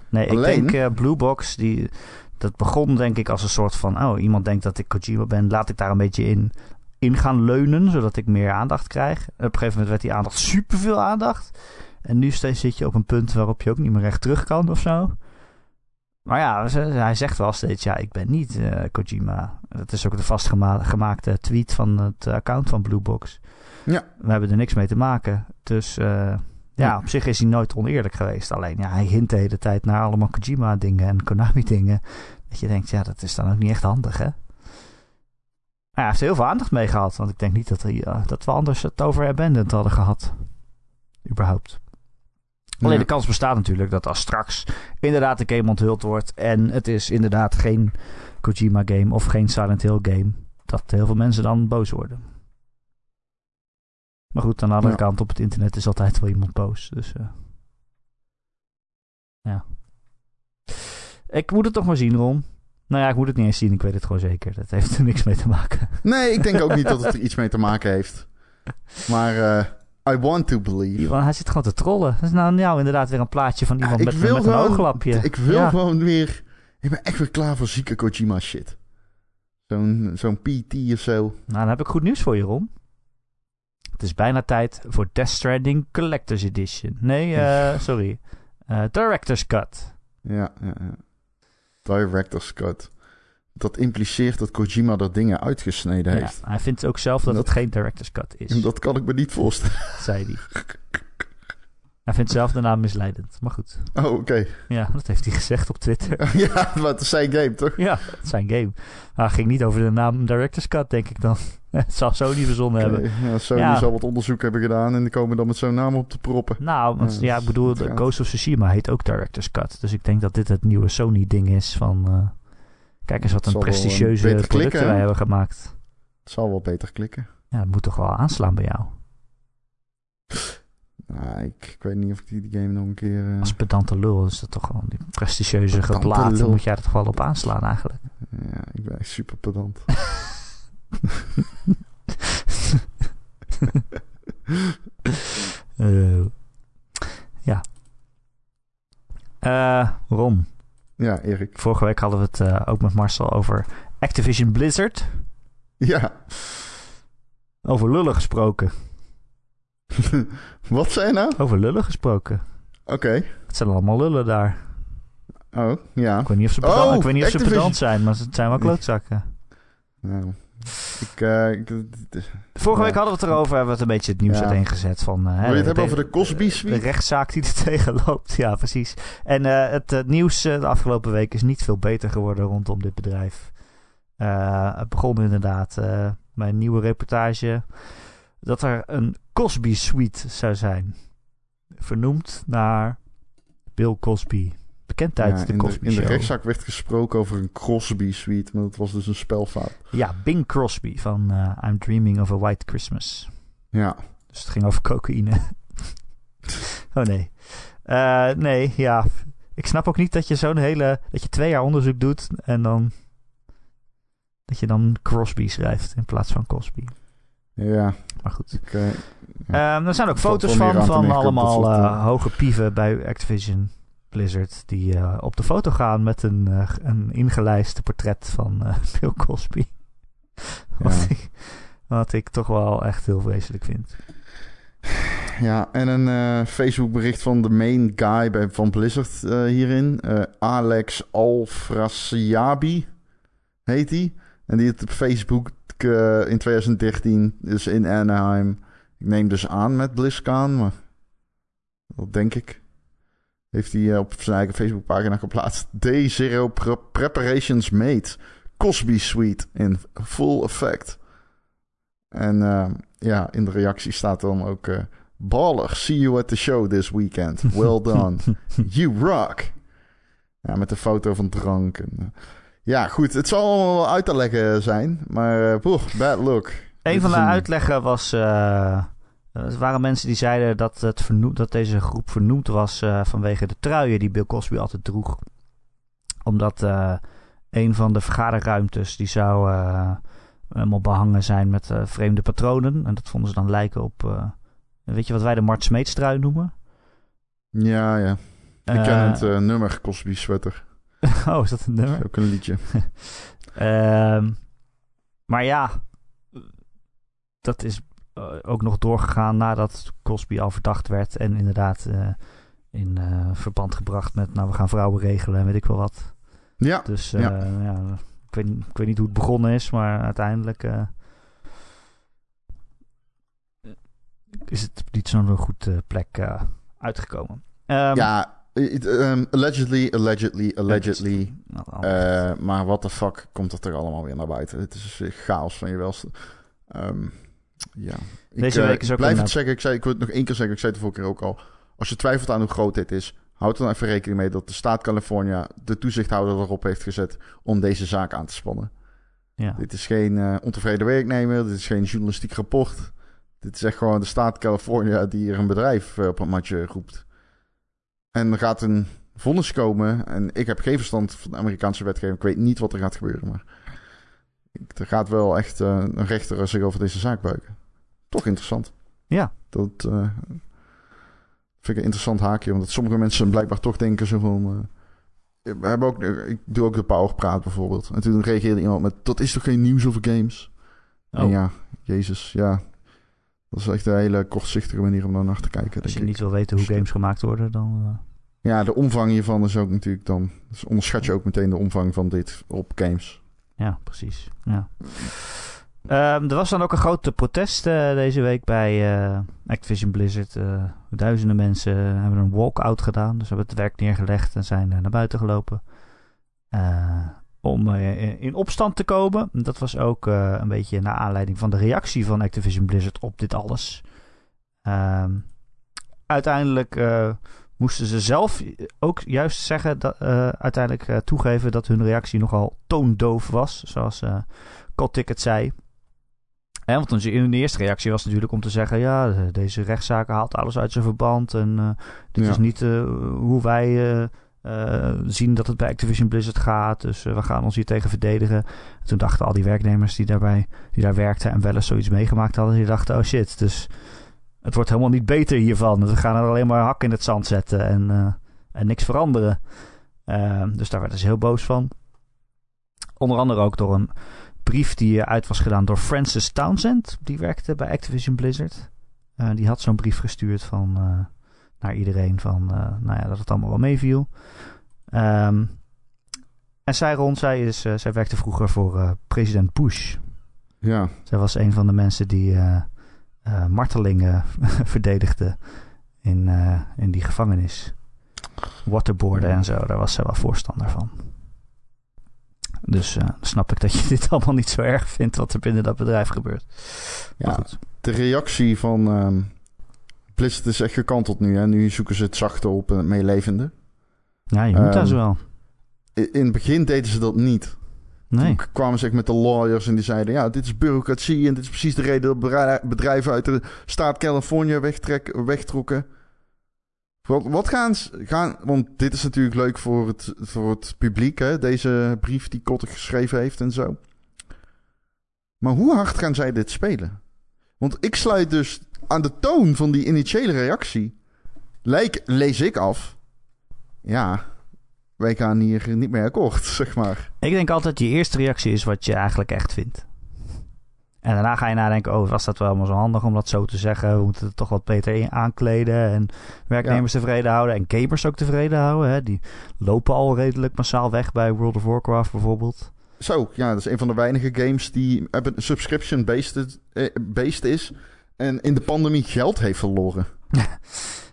Nee, Alleen- ik denk Blue Box, die, dat begon denk ik als een soort van... oh, iemand denkt dat ik Kojima ben, laat ik daar een beetje in, in gaan leunen... zodat ik meer aandacht krijg. En op een gegeven moment werd die aandacht superveel aandacht. En nu steeds zit je op een punt waarop je ook niet meer recht terug kan of zo. Maar ja, hij zegt wel steeds, ja, ik ben niet eh, Kojima. Dat is ook de vastgemaakte tweet van het account van Blue Box. Ja. We hebben er niks mee te maken. Dus eh, ja, Ja. op zich is hij nooit oneerlijk geweest. Alleen ja, hij hint de hele tijd naar allemaal Kojima-dingen en Konami-dingen. Dat je denkt, ja, dat is dan ook niet echt handig, hè? Ja, hij heeft heel veel aandacht mee gehad. Want ik denk niet dat, hij, eh, dat we anders het over Abandoned hadden gehad. Überhaupt. Alleen Ja. de kans bestaat natuurlijk dat als straks inderdaad de game onthuld wordt... en het is inderdaad geen Kojima-game of geen Silent Hill-game... dat heel veel mensen dan boos worden. Maar goed, aan de andere Ja. kant op het internet is altijd wel iemand boos. Dus eh, ja. Ik moet het toch maar zien, Ron. Nou ja, ik moet het niet eens zien. Ik weet het gewoon zeker. Dat heeft er niks mee te maken. Nee, ik denk ook niet dat het er [laughs] iets mee te maken heeft. Maar eh, I want to believe. Hij zit gewoon te trollen. Dat is nou, nou inderdaad weer een plaatje van iemand met, een gewoon- ooglapje. Ik wil Ja. gewoon weer... Ik ben echt weer klaar voor zieke Kojima shit. Zo'n zo'n PT of zo. Nou, dan heb ik goed nieuws voor je, Ron. Het is bijna tijd voor Death Stranding Collector's Edition. Nee, eh, sorry. Eh, Director's Cut. Ja, ja, ja. Director's cut. Dat impliceert dat Kojima er dingen uitgesneden Ja, heeft. hij vindt ook zelf dat, Dat- het geen Director's Cut is, dat kan ik me niet voorstellen. zei hij. [laughs] Hij vindt zelf de naam misleidend. Maar goed, Oh, oké. ja, dat heeft hij gezegd op Twitter. [laughs] ja, maar het is zijn game, toch? ja, zijn game. Maar het ging niet over de naam Director's Cut, denk ik dan. [laughs] Het zal niet verzonnen hebben. Oké, Ja, Sony Ja. zal wat onderzoek hebben gedaan en die komen dan met zo'n naam op te proppen. Nou, want Ja, ik bedoel, de. Ghost of Tsushima heet ook Director's Cut. Dus ik denk dat dit het nieuwe Sony-ding is van... eh, kijk eens wat een prestigieuze beter producten klikken, wij hebben gemaakt. Het zal wel beter klikken. Ja, dat moet toch wel aanslaan bij jou. Nou, ik, ik weet niet of ik die, game nog een keer... eh, Als pedante lul is dat toch gewoon die prestigieuze lul. moet jij er toch wel op aanslaan eigenlijk. Ja, ik ben echt super pedant. [laughs] Eh, ja. Eh, Ron, Ja, Erik. vorige week hadden we het ook met Marcel over Activision Blizzard. Ja. Over lullen gesproken. [laughs] Wat zei je nou? Over lullen gesproken. Oké. Het zijn allemaal lullen daar. Oh, ja. Ik weet niet of ze pedant, Oh, ik weet niet of ze pedant zijn, maar ze zijn wel klootzakken. Nou, ik, eh, ik- Vorige Ja. week hadden we het erover, hebben we het een beetje het nieuws Ja. uiteengezet van... eh, wil je het hebben de- over de Cosby de Suite? rechtszaak die er [laughs] tegen loopt. Ja, precies. En eh, het eh, nieuws de afgelopen week is niet veel beter geworden rondom dit bedrijf. Het begon inderdaad een nieuwe reportage dat er een Cosby Suite zou zijn. Vernoemd naar Bill Cosby. Bekend Ja, de Cosby in de rechtszaak werd gesproken over een Crosby Suite, maar dat was dus een spelfout. Ja, Bing Crosby van eh, I'm Dreaming of a White Christmas. Ja, Dus het ging over cocaïne. [laughs] oh nee. Eh, nee, ja. Ik snap ook niet dat je zo'n hele... Dat je twee jaar onderzoek doet en dan... Dat je dan Crosby schrijft in plaats van Cosby. Ja. Maar goed. Ik, eh, Ehm, er zijn ook foto's van, van allemaal eh, hoge pieven bij Activision Blizzard. Die eh, op de foto gaan met een, eh, een ingelijste portret van [laughs] Bill Cosby. Wat, Ja. ik, wat ik toch wel echt heel vreselijk vind. ja, en een Facebook bericht van de main guy bij, van Blizzard hierin. Alex Alfrasiabi heet hij. En die het op Facebook eh, in 2013, dus in Anaheim. Ik neem dus aan met BlizzCon, maar dat denk ik. Heeft hij eh, op zijn eigen Facebookpagina geplaatst. Day Zero pre- Preparations Made. Cosby Suite in full effect. En eh, ja, in de reactie staat dan ook... Baller, see you at the show this weekend. Well [laughs] done. You rock. Ja, met een foto van drank. En, ja, goed. Het zal allemaal wel uit te leggen zijn. Maar, eh, poeh, bad look. Een van de uitleggen was. eh, er waren mensen die zeiden dat, het dat deze groep vernoemd was eh, vanwege de truien die Bill Cosby altijd droeg. Omdat een van de vergaderruimtes die zou helemaal behangen zijn met vreemde patronen. En dat vonden ze dan lijken op. weet je wat wij de Mart Smeets trui noemen? Ja, ja. Ik ken het nummer Cosby Sweater. [laughs] oh, is dat een nummer? Dat is ook een liedje. [laughs] Ehm, maar ja, dat is eh, ook nog doorgegaan nadat Cosby al verdacht werd. En inderdaad eh, in eh, verband gebracht met, nou we gaan vrouwen regelen en weet ik wel wat. Ja, Dus Ja. ja. ik, weet, niet- ik weet niet hoe het begonnen is, maar uiteindelijk is het niet zo'n goed plek uitgekomen. Ehm, ja it- um, allegedly, allegedly, allegedly. dan- Eh, maar wat de fuck komt er toch allemaal weer naar buiten? Het is chaos van je welste. Ehm, ja. Ik, Deze eh, week is ik ook blijf het zeggen. Ik, zei, ik wil het nog één keer zeggen. Ik zei het de vorige keer ook al. Als je twijfelt aan hoe groot dit is, houd er dan even rekening mee dat de staat California de toezichthouder erop heeft gezet om deze zaak aan te spannen. ja. Dit is geen eh, ontevreden werknemer. Dit is geen journalistiek rapport. Dit is echt gewoon de staat California die er een bedrijf eh, op een matje roept. En er gaat een vonnis komen. En ik heb geen verstand van de Amerikaanse wetgeving. Ik weet niet wat er gaat gebeuren. Maar er gaat wel echt eh, een rechter zich over deze zaak buigen. Toch interessant. Ja. Dat eh, vind ik een interessant haakje. Omdat sommige mensen blijkbaar toch denken zo van... eh, we hebben ook, ik doe ook de Powerpraat bijvoorbeeld. En toen reageerde iemand met... Dat is toch geen nieuws over games? En Oh. ja, jezus, ja. Dat is echt een hele kortzichtige manier om daar naar te kijken. Als je ik. niet wil weten hoe games gemaakt worden, dan... eh, Ja, de omvang hiervan is ook natuurlijk dan... Dus onderschat je ook meteen de omvang van dit op games. Ja, precies. Ja. Ehm, er was dan ook een groot protest eh, deze week bij eh, Activision Blizzard. Duizenden mensen hebben een walkout gedaan. Dus hebben het werk neergelegd en zijn naar buiten gelopen. Om eh, in opstand te komen. Dat was ook eh, een beetje naar aanleiding van de reactie van Activision Blizzard op dit alles. Ehm, uiteindelijk eh, moesten ze zelf ook juist zeggen, dat, uiteindelijk toegeven dat hun reactie nogal toondoof was, zoals Kotick het zei. En want de eerste reactie was natuurlijk om te zeggen, ja, de- deze rechtszaken haalt alles uit zijn verband en dit Ja. is niet hoe wij eh, zien dat het bij Activision Blizzard gaat, dus eh, we gaan ons hier tegen verdedigen. En toen dachten al die werknemers die, daarbij, die daar werkten en wel eens zoiets meegemaakt hadden, die dachten, oh shit, dus het wordt helemaal niet beter hiervan. We gaan er alleen maar hak in het zand zetten en, eh, en niks veranderen. Ehm, dus daar werden ze heel boos van. Onder andere ook door een brief die uit was gedaan door Francis Townsend. Die werkte bij Activision Blizzard. Die had zo'n brief gestuurd van, naar iedereen van, eh, nou ja, dat het allemaal wel meeviel. Ehm, en zij, Ron, zij, is, uh, zij werkte vroeger voor uh, president Bush. Ja. Zij was een van de mensen die martelingen [laughs] verdedigde in, in die gevangenis. Waterboarden en zo, daar was zij wel voorstander van. Dus snap ik dat je [laughs] dit allemaal niet zo erg vindt wat er binnen dat bedrijf gebeurt. Ja, de reactie van ehm, Blizzard is echt gekanteld nu. Hè? Nu zoeken ze het zachte op en het meelevende. Ja, je moet um, daar zo wel. In het begin deden ze dat niet. Nee. Toen kwamen ze echt met de lawyers en die zeiden... ja, dit is bureaucratie en dit is precies de reden... dat bedrijven uit de staat Californië wegtrek, wegtrokken. Wat, wat gaan ze... Gaan, want dit is natuurlijk leuk voor het, voor het publiek, hè? Deze brief die Kotter geschreven heeft en zo. Maar hoe hard gaan zij dit spelen? Want ik sluit dus aan de toon van die initiële reactie... Lees ik af... ja, wij gaan hier niet meer akkoord, [laughs] zeg maar. Ik denk altijd, je eerste reactie is wat je eigenlijk echt vindt. En daarna ga je nadenken, oh, was dat wel helemaal zo handig om dat zo te zeggen? We moeten het toch wat beter aankleden en werknemers tevreden houden en gamers ook tevreden houden. Hè? Die lopen al redelijk massaal weg bij World of Warcraft bijvoorbeeld. Zo, ja, dat is een van de weinige games die subscription-based eh, based is en in de pandemie geld heeft verloren. [laughs]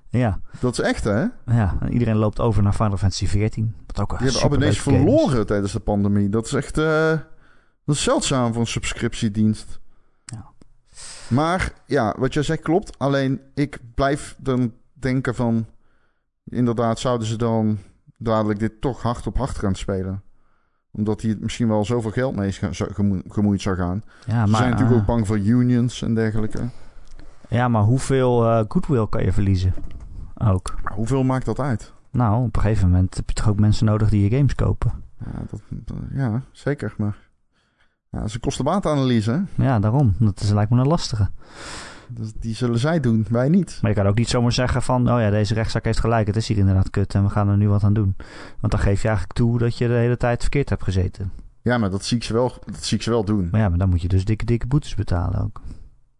Ja. Dat is echt, hè? Ja, en iedereen loopt over naar Final Fantasy XIV. Wat ook Je hebt abonnees verloren tijdens de pandemie. Dat is echt uh, dat is zeldzaam voor een subscriptiedienst. Ja. Maar ja, wat jij zegt klopt. Alleen ik blijf dan denken van... Inderdaad, zouden ze dan dadelijk dit toch hard op hard gaan spelen? Omdat hij misschien wel zoveel geld mee gemoeid zou gaan. Ja, ze maar, zijn natuurlijk uh, ook bang voor unions en dergelijke. Ja, maar hoeveel uh, goodwill kan je verliezen? Ook. Maar hoeveel maakt dat uit? Nou, op een gegeven moment heb je toch ook mensen nodig die je games kopen. Ja, dat, dat, ja zeker. Maar ja, dat is een kostenbaatanalyse. Ja, daarom. Dat is, lijkt me een lastige. Dus die zullen zij doen, wij niet. Maar je kan ook niet zomaar zeggen van... oh ja, deze rechtszaak heeft gelijk. Het is hier inderdaad kut en we gaan er nu wat aan doen. Want dan geef je eigenlijk toe dat je de hele tijd verkeerd hebt gezeten. Ja, maar dat zie ik ze wel, dat zie ik ze wel doen. Maar ja, maar dan moet je dus dikke, dikke boetes betalen ook.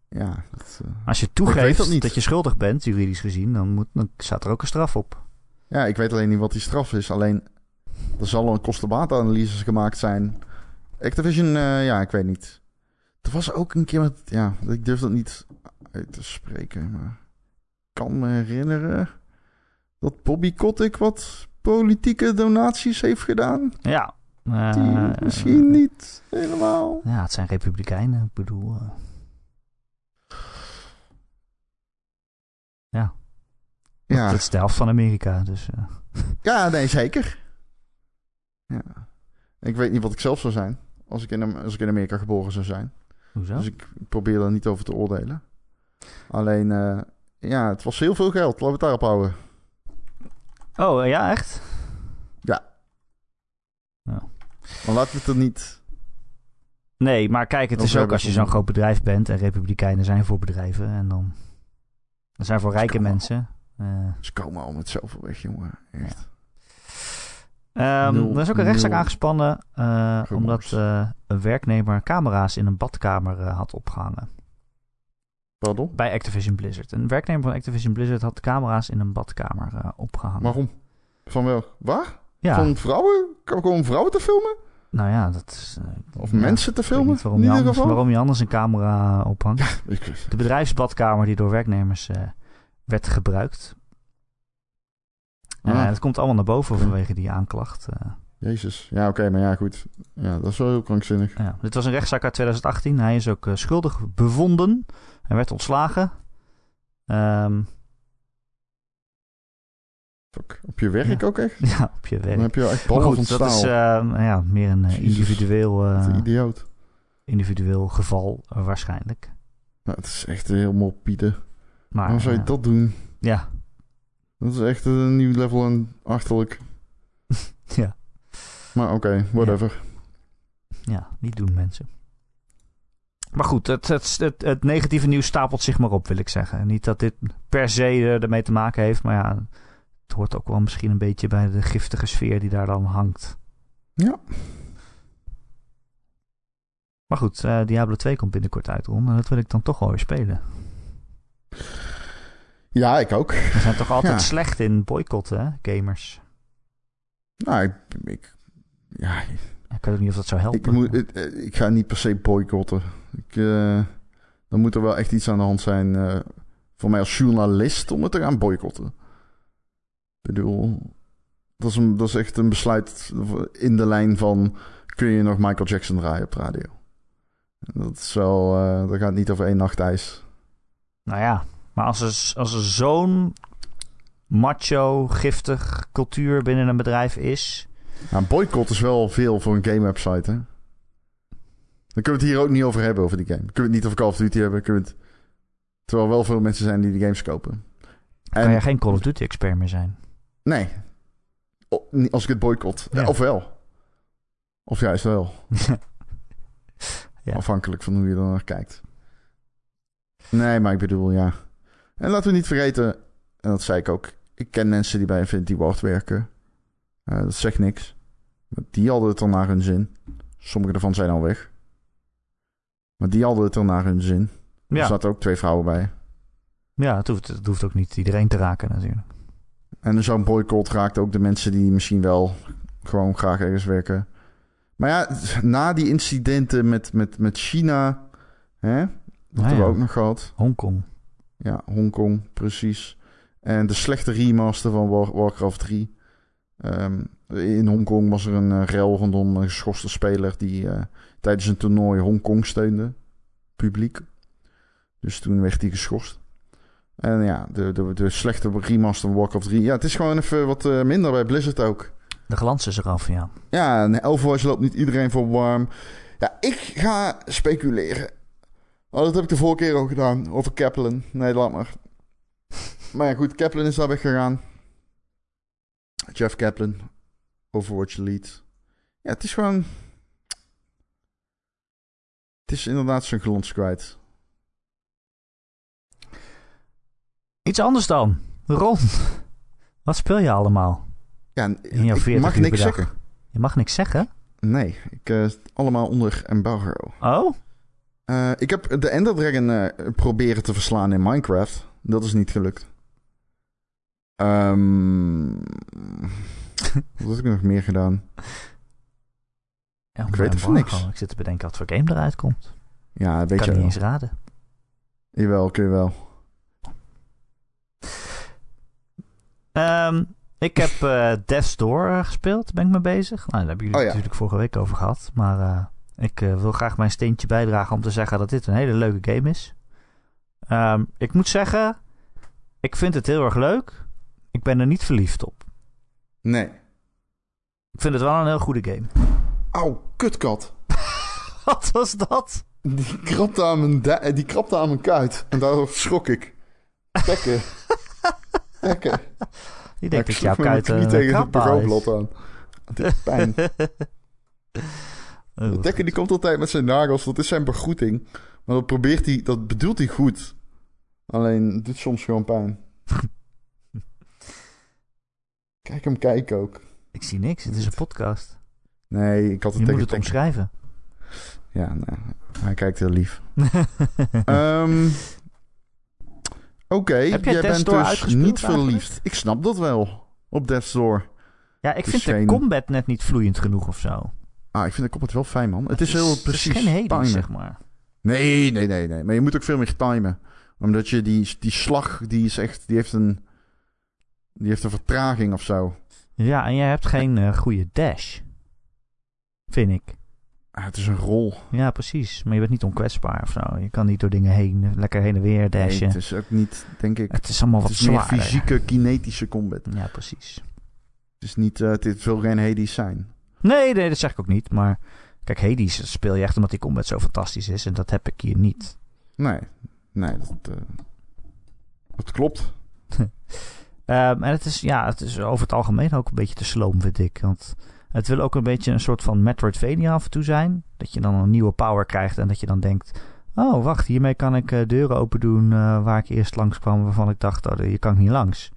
Ja, dat, uh... Als je toegeeft dat, dat, je schuldig bent, juridisch gezien, dan, moet, dan staat er ook een straf op. Ja, ik weet alleen niet wat die straf is. Alleen, er zal een kostenbaatanalyses gemaakt zijn. Activision, uh, ja, ik weet niet. Er was ook een keer met, ja, ik durf dat niet uit te spreken, maar ik kan me herinneren dat Bobby Kotick wat politieke donaties heeft gedaan. Ja. Uh, Die misschien niet helemaal. Ja, het zijn republikeinen, ik bedoel... Ja. Ja. Dat is de helft van Amerika, dus... Uh. Ja, nee, zeker. Ja. Ik weet niet wat ik zelf zou zijn als ik in, als ik in Amerika geboren zou zijn. Hoezo? Dus ik probeer daar niet over te oordelen. Alleen, uh, ja, het was heel veel geld. Laten we het daarop houden. Oh, ja, echt? Ja. ja. Maar laten we het er niet... Nee, maar kijk, het is ook als je zo'n groot bedrijf bent... en republikeinen zijn voor bedrijven... en dan dat zijn voor rijke mensen. Uh, Ze komen al met zoveel weg, jongen. Echt. Ja. Um, er is ook een rechtszaak aangespannen uh, omdat een werknemer camera's in een badkamer had opgehangen. Pardon? Bij Activision Blizzard. Een werknemer van Activision Blizzard had camera's in een badkamer opgehangen. Waarom? Van wel? Waar? Ja. Van vrouwen? Gewoon vrouwen te filmen? Nou ja, dat is... of ja, mensen te filmen? Waarom, in je anders, geval? waarom je anders een camera ophangt. Ja, ik... De bedrijfsbadkamer die door werknemers uh, werd gebruikt. Uh, het komt allemaal naar boven okay. vanwege die aanklacht. Jezus. Ja, oké, okay, maar ja, goed. Ja, dat is wel heel krankzinnig. Ja, dit was een rechtszaak uit 2018. Hij is ook schuldig bevonden. Hij werd ontslagen. Um, Fuck. Op je werk ja. ook echt? [laughs] Ja, op je werk. Dan heb je echt ballen goed, van. Dat is uh, ja, meer een uh, individueel, uh, een idioot. individueel geval waarschijnlijk. Nou, het is echt helemaal pieden. Maar, Waarom zou je dat doen? Ja. Dat is echt een nieuw level en achterlijk. [laughs] ja. Maar oké, okay, whatever. Ja. ja, niet doen mensen. Maar goed, het, het, het, het, negatieve nieuws stapelt zich maar op, wil ik zeggen. Niet dat dit per se ermee te maken heeft, maar ja, het hoort ook wel misschien een beetje bij de giftige sfeer die daar dan hangt. Ja. Maar goed, uh, Diablo 2 komt binnenkort uit, Ron. En dat wil ik dan toch wel weer spelen. Ja, ik ook. We zijn toch altijd ja. slecht in boycotten, hè, gamers. Nou, ik, ik ja, Ik weet ook niet of dat zou helpen. ik, moet, ik, eh, ik ga niet per se boycotten. Ik, eh, dan moet er wel echt iets aan de hand zijn eh, voor mij als journalist om het te gaan boycotten. Ik bedoel, dat is, een, dat is echt een besluit in de lijn van... kun je nog Michael Jackson draaien op radio? Dat is wel... eh, dat gaat niet over één nacht ijs. Nou ja, maar als er, als er zo'n macho, giftig cultuur binnen een bedrijf is... Nou, boycott is wel veel voor een game website, hè? Dan kunnen we het hier ook niet over hebben, over die game. Kunnen we het niet over Call of Duty hebben. Kunnen we het... Terwijl wel veel mensen zijn die die games kopen. kan je geen Call of Duty expert meer zijn. Nee. O- als ik het boycott. Ja. Of wel. Of juist wel. [laughs] Ja. Afhankelijk van hoe je er naar kijkt. Nee, maar ik bedoel, ja. En laten we niet vergeten, en dat zei ik ook. Ik ken mensen die bij Infinity Ward werken. Eh, dat zegt niks. Die hadden het al naar hun zin. Sommige daarvan zijn al weg. Maar die hadden het al naar hun zin. Er zaten ook twee vrouwen bij. ja het, hoeft, het hoeft ook niet iedereen te raken natuurlijk. En zo'n boycott raakt ook de mensen die misschien wel gewoon graag ergens werken. Maar ja, na die incidenten met, met, met China, hè, dat Ah, hebben ja. we ook nog gehad. Hongkong. Ja, Hongkong, precies. En de slechte remaster van War- Warcraft 3. Ehm, in Hongkong was er een uh, rel rondom een geschorste speler die eh, tijdens een toernooi Hongkong steunde. Publiek. Dus toen werd hij geschorst. En ja, de, de, de slechte remaster Warcraft 3. Ja, het is gewoon even wat eh, minder bij Blizzard ook. De glans is eraf, ja. Ja, en Overwatch loopt niet iedereen voor warm. Ja, ik ga speculeren. Oh, dat heb ik de vorige keer ook gedaan. Over Kaplan. Nee, laat maar. Maar ja, goed. Kaplan is daar weggegaan. Jeff Kaplan. Overwatch lead. Ja, het is gewoon... Het is inderdaad zijn glans kwijt. Iets anders dan. Ron, wat speel je allemaal? Ja, In jouw ik 40 mag niks zeggen. Je mag niks zeggen? Nee, ik, eh, allemaal onder embargo. Oh? Eh, ik heb de Ender Dragon eh, proberen te verslaan in Minecraft. Dat is niet gelukt. Ehm wat heb ik nog meer gedaan? Ja, Ik weet embargo. niks. Ik zit te bedenken wat voor game eruit komt. Ja, weet kan je niet eens raden. Jawel, kun je wel. Ehm, ik heb eh Death's Door eh, gespeeld. Ben ik mee bezig. Nou, daar hebben jullie Oh ja. natuurlijk vorige week over gehad. Maar eh, ik wil graag mijn steentje bijdragen om te zeggen dat dit een hele leuke game is. Ehm, ik moet zeggen, ik vind het heel erg leuk. Ik ben er niet verliefd op. Nee. Ik vind het wel een heel goede game. Auw, kutkat. [laughs] Wat was dat? Die krabde aan mijn, eh, die krabde aan mijn kuit. En daardoor schrok ik. Tekken. Tekken. [laughs] Ik denk dat jouw kuit knie een tegen het bureaublad aan. Is pijn. [laughs] Oh, Tekken die komt altijd met zijn nagels. Dat is zijn begroeting. Maar dat probeert hij, dat bedoelt hij goed. Alleen het doet soms gewoon pijn. Kijk hem kijken ook. Ik zie niks. Het is een podcast. Nee, ik had het Je moet het omschrijven. Ja, nou, hij kijkt heel lief. [laughs] Ehm Oké, jij bent dus uitgespeeld niet eigenlijk? verliefd. Ik snap dat wel. Op Death's Door. ja, ik is vind de combat net niet vloeiend genoeg of zo. Ah, ik vind de combat wel fijn, man. Het is heel precies Het is geen timen. zeg maar. Nee, nee, nee, nee. Maar je moet ook veel meer timen. Omdat je die, die slag, die is echt, die heeft een, die heeft een vertraging of zo. Ja, en jij hebt geen eh, goede dash. Vind ik. Ah, het is een rol. Ja, precies. Maar je bent niet onkwetsbaar of zo. Je kan niet door dingen heen, lekker heen en weer Nee, dashen. het is ook niet, denk ik. het is allemaal Het wat is meer zwaarder. fysieke, kinetische combat. Ja, precies. Het is niet, eh, het wil geen Hades zijn. Nee, nee, dat zeg ik ook niet. Maar kijk, Hades speel je echt omdat die combat zo fantastisch is. En dat heb ik hier niet. Nee, nee, dat, eh, dat klopt. [laughs] Ehm, en het is, ja, het is over het algemeen ook een beetje te sloom, vind ik. Want het wil ook een beetje een soort van Metroidvania af en toe zijn. Dat je dan een nieuwe power krijgt en dat je dan denkt... Oh, wacht, hiermee kan ik eh, deuren open doen eh, waar ik eerst langs kwam... waarvan ik dacht, oh, hier kan ik niet langs.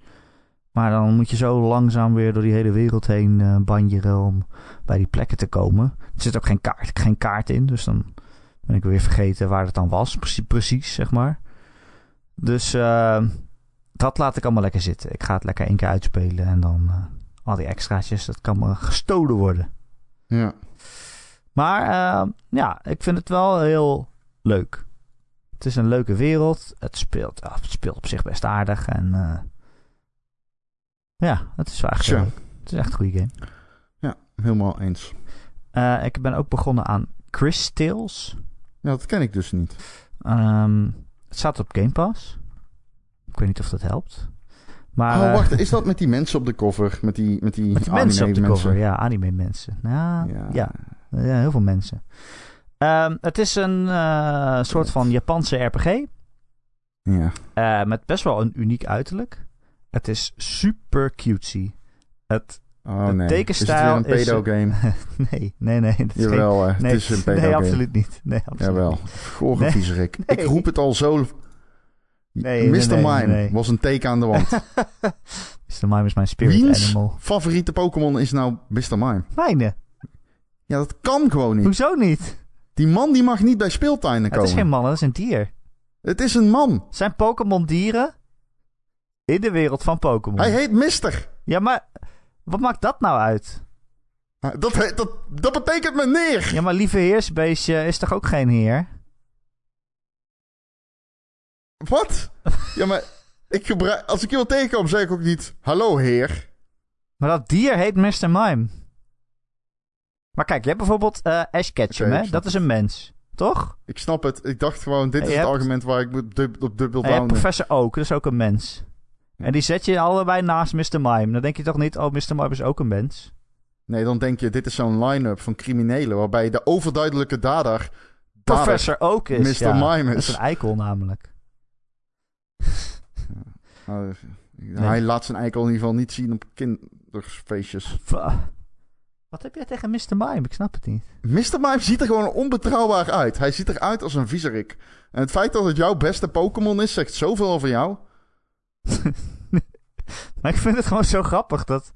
Maar dan moet je zo langzaam weer door die hele wereld heen eh banjeren om bij die plekken te komen. Er zit ook geen kaart, geen kaart in, dus dan ben ik weer vergeten waar het dan was. Precies, precies zeg maar. Dus... eh, dat laat ik allemaal lekker zitten. Ik ga het lekker één keer uitspelen en dan, eh, al die extraatjes, dat kan me gestolen worden. Ja. Maar uh, ja, ik vind het wel heel leuk. Het is een leuke wereld. Het speelt, uh, het speelt op zich best aardig. En uh, ja, het is wel echt, het is echt een goede game. ja, helemaal eens. Ik ben ook begonnen aan Chris Tales. Ja, dat ken ik dus niet. Um, het staat op Game Pass. Ik weet niet of dat helpt. Maar, oh, wacht. Is dat met die mensen op de cover? Met die, met die, met die anime mensen op de mensen? cover, ja, anime mensen. Ja, Ja. ja. ja heel veel mensen. Um, het is een uh, soort van Japanse RPG. Ja. Uh, met best wel een uniek uiterlijk. Het is super cutesy. Het, Oh nee. tekenstijl is het een pedo-game? [laughs] nee, nee, nee. Het is Jawel, geen... nee, het is een pedo-game. Nee, absoluut niet. Nee, absoluut Jawel. Goh, Nee. Nee. Ik roep het al zo... Nee, Mr. nee, nee, Mime nee. was een teken aan de wand. [laughs] Mr. Mime is mijn spirit Wiens animal. favoriete Pokémon is nou Mr. Mime? Mijne. Ja, dat kan gewoon niet. Hoezo niet? Die man die mag niet bij speeltuinen Het komen. is geen man, het is een dier. Het is een man. Zijn Pokémon dieren? In de wereld van Pokémon. Hij heet Mister. Ja, maar wat maakt dat nou uit? Dat, he- dat, dat betekent meneer. Ja, maar lieve heersbeestje is toch ook geen heer? Wat? Ja, maar ik gebruik, als ik iemand tegenkom, zeg ik ook niet... Hallo, heer. Maar dat dier heet Mr. Mime. Maar kijk, je hebt bijvoorbeeld eh Ash Ketchum, hè? Dat is een mens, toch? Ik snap het. Ik dacht gewoon, dit En is het argument waar ik op dubbel En je hebt downen. Professor Oak, dat is ook een mens. En die zet je allebei naast Mr. Mime. Dan denk je toch niet, oh, Mr. Mime is ook een mens? Nee, dan denk je, dit is zo'n line-up van criminelen... waarbij de overduidelijke dader... dader Professor Oak is, Mr. ja. Mime Dat is is. een eikel namelijk. Nou, Hij laat zijn eikel in ieder geval niet zien op kinderfeestjes. Va- Wat heb jij tegen Mr. Mime? Ik snap het niet. Mr. Mime ziet er gewoon onbetrouwbaar uit. Hij ziet eruit als een viezerik. En het feit dat het jouw beste Pokémon is, zegt zoveel over jou. [laughs] Maar ik vind het gewoon zo grappig dat,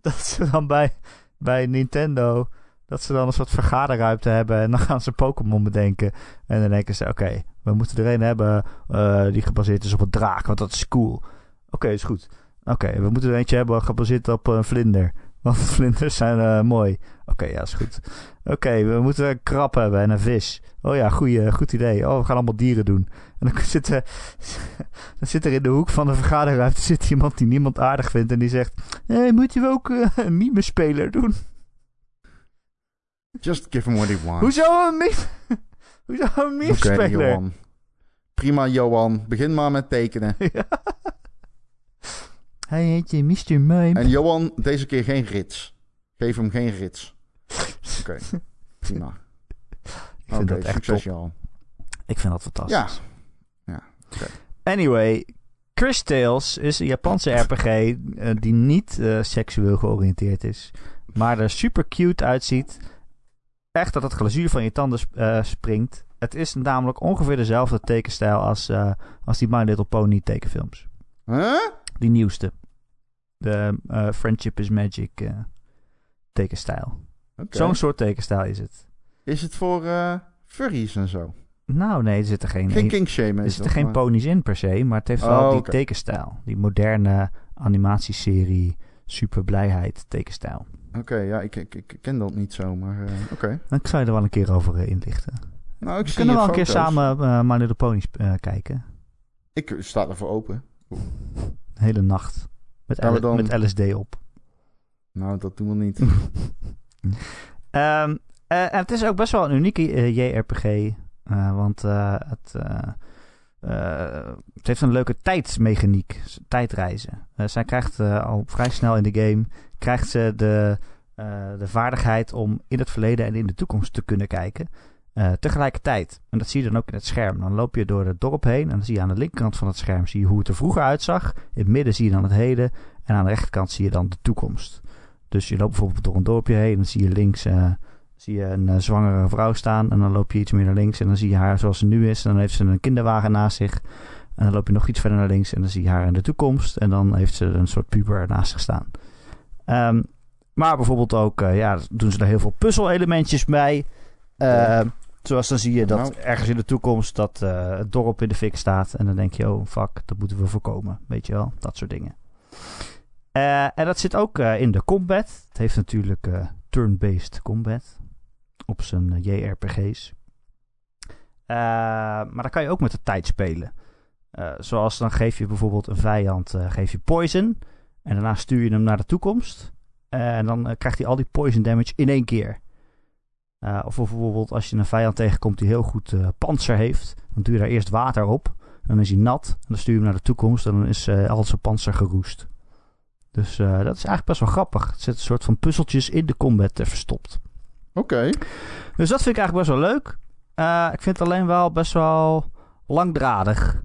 dat ze dan bij, bij Nintendo... dat ze dan een soort vergaderruimte hebben... en dan [laughs] gaan ze Pokémon bedenken. En dan denken ze, oké, we moeten er een hebben... eh, die gebaseerd is op een draak, want dat is cool. Oké, is goed. Oké, we moeten er eentje hebben gebaseerd op een vlinder. [laughs] Want vlinders zijn eh, mooi. Oké, ja, is goed. Oké, we moeten een krab hebben en een vis. Oh ja, goed idee. Oh, we gaan allemaal dieren doen. En dan [laughs] zit, er, dan zit er in de hoek van de vergaderruimte zit iemand die niemand aardig vindt. En die zegt, hey, moeten we ook eh, een mime-speler doen? Just give him what he wants. Hoezo een mime? [laughs] Hoezo een Oké, mime-speler? Johan. Prima, Johan. Begin maar met tekenen. [laughs] Ja. Hij heet je Mr. Mime. En Johan, deze keer geen rits. Geef hem geen rits. Oké, [laughs] prima. ik vind dat echt succes, top. Johan. Ik vind dat fantastisch. Ja. Anyway, Chris Tales is een Japanse RPG eh, die niet eh, seksueel georiënteerd is. Maar er super cute uitziet. Echt dat het glazuur van je tanden eh, springt. Het is namelijk ongeveer dezelfde tekenstijl als, eh, als die My Little Pony tekenfilms. Huh? Die nieuwste. De eh, Friendship is Magic tekenstijl. Oké. Zo'n soort tekenstijl is het. Is het voor furries en zo? Nou, nee, er zitten geen, Geen kinkshamen er zitten geen maar- ponies in per se, maar het heeft wel Oh, die tekenstijl. Die moderne animatieserie, super blijheid tekenstijl. Oké, ja, ik, ik, ik ken dat niet zo, maar eh, oké. Dan zou je er wel een keer over eh, inlichten. Nou, ik We kunnen wel een keer samen uh, My Little Ponies eh, kijken. Ik sta ervoor open. De hele nacht. Met, L- dan- met LSD op. Nou, dat doen we niet. [laughs] Ehm, eh, en het is ook best wel een unieke eh, JRPG. eh, want eh, het, eh, eh, het heeft een leuke tijdsmechaniek. Tijdreizen. Eh, zij krijgt eh, al vrij snel in de game... krijgt ze de, eh, de vaardigheid om in het verleden en in de toekomst te kunnen kijken. eh, tegelijkertijd. En dat zie je dan ook in het scherm. Dan loop je door het dorp heen en dan zie je aan de linkerkant van het scherm zie je hoe het er vroeger uitzag. In het midden zie je dan het heden en aan de rechterkant zie je dan de toekomst. Dus je loopt bijvoorbeeld door een dorpje heen en dan zie je links eh, zie je een zwangere vrouw staan en dan loop je iets meer naar links en dan zie je haar zoals ze nu is. En dan heeft ze een kinderwagen naast zich. En dan loop je nog iets verder naar links en dan zie je haar in de toekomst. En dan heeft ze een soort puber naast zich staan. Ehm, maar bijvoorbeeld ook, eh, ja, doen ze er heel veel puzzelelementjes bij. Eh, Zoals dan zie je dat Nou. ergens in de toekomst dat eh, het dorp in de fik staat. En dan denk je, oh fuck, dat moeten we voorkomen. Weet je wel, dat soort dingen. Eh, en dat zit ook in de combat. Het heeft natuurlijk turn-based combat op zijn JRPG's. Maar dan kan je ook met de tijd spelen. Zoals dan geef je bijvoorbeeld een vijand geef je poison. En daarna stuur je hem naar de toekomst. Eh, en dan eh, krijgt hij al die poison damage in één keer. Eh, of bijvoorbeeld als je een vijand tegenkomt die heel goed eh panzer heeft. Dan doe je daar eerst water op. Dan is hij nat. En dan stuur je hem naar de toekomst. En dan is eh, al zijn panzer geroest. Dus dat is eigenlijk best wel grappig. Het zit een soort van puzzeltjes in de combat verstopt. Oké. Dus dat vind ik eigenlijk best wel leuk. Ik vind het alleen wel best wel langdradig.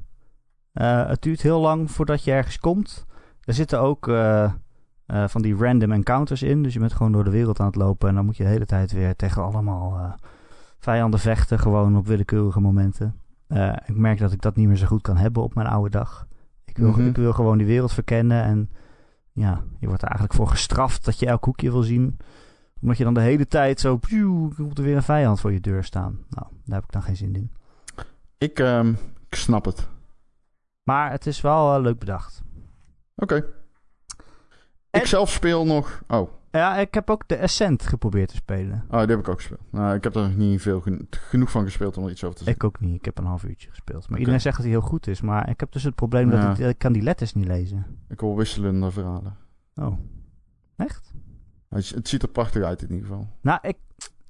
Het duurt heel lang voordat je ergens komt. Er zitten ook eh, eh, van die random encounters in. Dus je bent gewoon door de wereld aan het lopen. En dan moet je de hele tijd weer tegen allemaal eh, vijanden vechten. Gewoon op willekeurige momenten. Ik merk dat ik dat niet meer zo goed kan hebben op mijn oude dag. Ik wil, Mhm. ik wil gewoon die wereld verkennen. En ja, je wordt er eigenlijk voor gestraft dat je elk hoekje wil zien omdat je dan de hele tijd zo... Pjoe, komt er weer een vijand voor je deur staan. Nou, daar heb ik dan geen zin in. Ik, ehm, ik snap het. Maar het is wel leuk bedacht. Oké. En- Ik zelf speel nog... Oh. Ja, ik heb ook de Ascent geprobeerd te spelen. oh, die heb ik ook gespeeld. Nou, ik heb er nog niet veel gen- genoeg van gespeeld om er iets over te zeggen. Ik ook niet. Ik heb een half uurtje gespeeld. Maar iedereen zegt dat hij heel goed is. Maar ik heb dus het probleem Ja. dat ik, ik kan die letters niet lezen. Ik hoor wisselende verhalen. Oh, echt? Het, het ziet er prachtig uit in ieder geval. Nou, ik,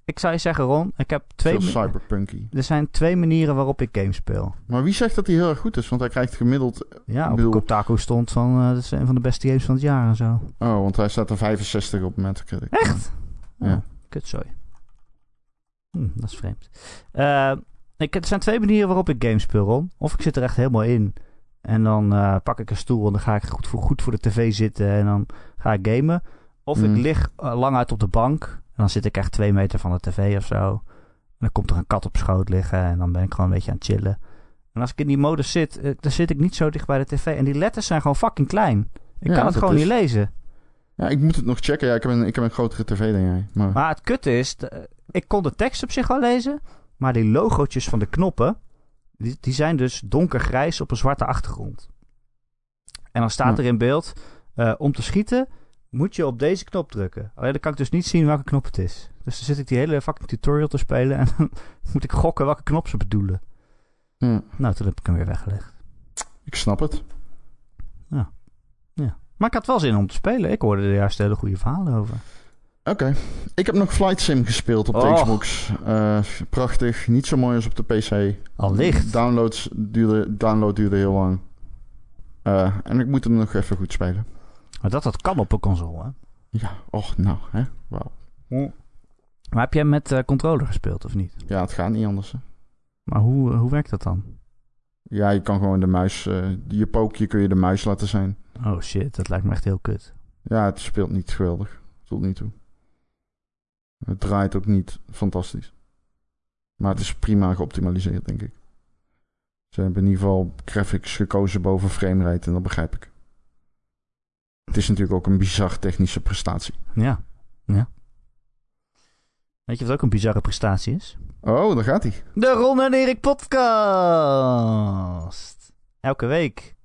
ik zou je zeggen, Ron. Ik heb twee... Veel cyberpunky. Er zijn twee manieren waarop ik games speel. Maar wie zegt dat hij heel erg goed is? Want hij krijgt gemiddeld... Ja, op bedoel- Kotaku stond van... eh dat is een van de beste games van het jaar en zo. Oh, want hij staat er 65 op Metacritic. Echt? Ja. Oh, kutzooi. Hm, dat is vreemd. Eh, ik, er zijn twee manieren waarop ik games speel, Ron. Of ik zit er echt helemaal in. En dan eh, pak ik een stoel en dan ga ik goed voor, goed voor de tv zitten en dan ga ik gamen. Of ik lig eh, lang uit op de bank en dan zit ik echt twee meter van de tv of zo. En dan komt er een kat op schoot liggen en dan ben ik gewoon een beetje aan het chillen. En als ik in die modus zit, eh, dan zit ik niet zo dicht bij de tv. En die letters zijn gewoon fucking klein. Ik Ja, kan het gewoon is- niet lezen. Ja, ik moet het nog checken. Ja, ik heb een, ik heb een grotere tv dan jij. Maar, Maar het kutte is, de- ik kon de tekst op zich wel lezen, maar die logootjes van de knoppen, die, die zijn dus donkergrijs op een zwarte achtergrond. En dan staat Ja. er in beeld, eh, om te schieten moet je op deze knop drukken. Alleen dan kan ik dus niet zien welke knop het is. Dus dan zit ik die hele fucking tutorial te spelen en [laughs] dan moet ik gokken welke knop ze bedoelen. ja, Nou, toen heb ik hem weer weggelegd. ik snap het. Maar ik had wel zin om te spelen. Ik hoorde er juist hele goede verhalen over. Oké. Ik heb nog Flight Sim gespeeld op de Oh. Xbox. Eh, prachtig. Niet zo mooi als op de PC. Allicht. Downloads duurde, download duurde heel lang. Eh, en ik moet hem nog even goed spelen. Maar dat dat kan op een console, hè? Ja, och, nou, hè. Wauw. Maar heb jij met eh, controller gespeeld of niet? Ja, het gaat niet anders. hè. Maar hoe, hoe werkt dat dan? Ja, je kan gewoon de muis... eh, je pookje kun je de muis laten zijn. Oh shit, dat lijkt me echt heel kut. Ja, het speelt niet geweldig. Tot nu toe. Het draait ook niet fantastisch. Maar het is prima geoptimaliseerd, denk ik. Ze hebben in ieder geval graphics gekozen boven framerate en dat begrijp ik. Het is natuurlijk ook een bizar technische prestatie. Ja, ja. Weet je wat ook een bizarre prestatie is? Oh, daar gaat hij. De Ron en Erik podcast. Elke week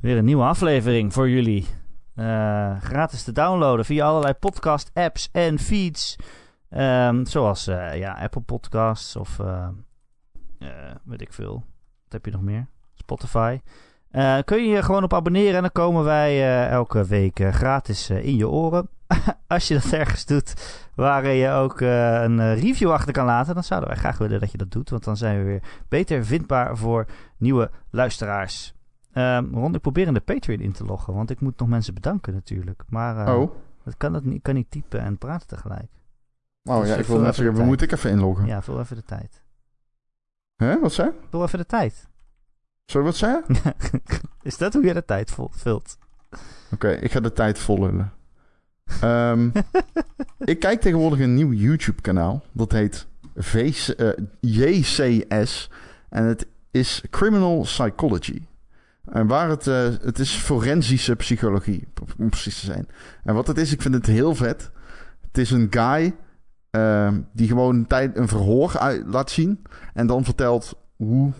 weer een nieuwe aflevering voor jullie. Eh, gratis te downloaden via allerlei podcast apps en feeds. Ehm, zoals eh, ja, Apple Podcasts of eh, weet ik veel. Wat heb je nog meer? Spotify. Eh, kun je je gewoon op abonneren en dan komen wij eh, elke week eh, gratis in je oren. [laughs] Als je dat ergens doet waar je ook een review achter kan laten, dan zouden wij graag willen dat je dat doet. Want dan zijn we weer beter vindbaar voor nieuwe luisteraars. Ehm Ron, ik probeer in de Patreon in te loggen, want ik moet nog mensen bedanken natuurlijk. Maar Oh, dat kan dat niet, ik kan niet typen en praten tegelijk. oh Dus ja, ik wil even tijd. moeten ik even inloggen. Ja, vul even de tijd. Hè, wat zei? Vul even de tijd. Sorry, wat zei je? [laughs] Is dat hoe je de tijd vult? Oké, ik ga de tijd vollullen. Ehm, [laughs] ik kijk tegenwoordig een nieuw YouTube-kanaal. Dat heet VC, eh, JCS. En het is Criminal Psychology. En waar het, eh, het is forensische psychologie, om precies te zijn. En wat het is, ik vind het heel vet. Het is een guy ehm, die gewoon tijd, een verhoor uit- laat zien. En dan vertelt hoe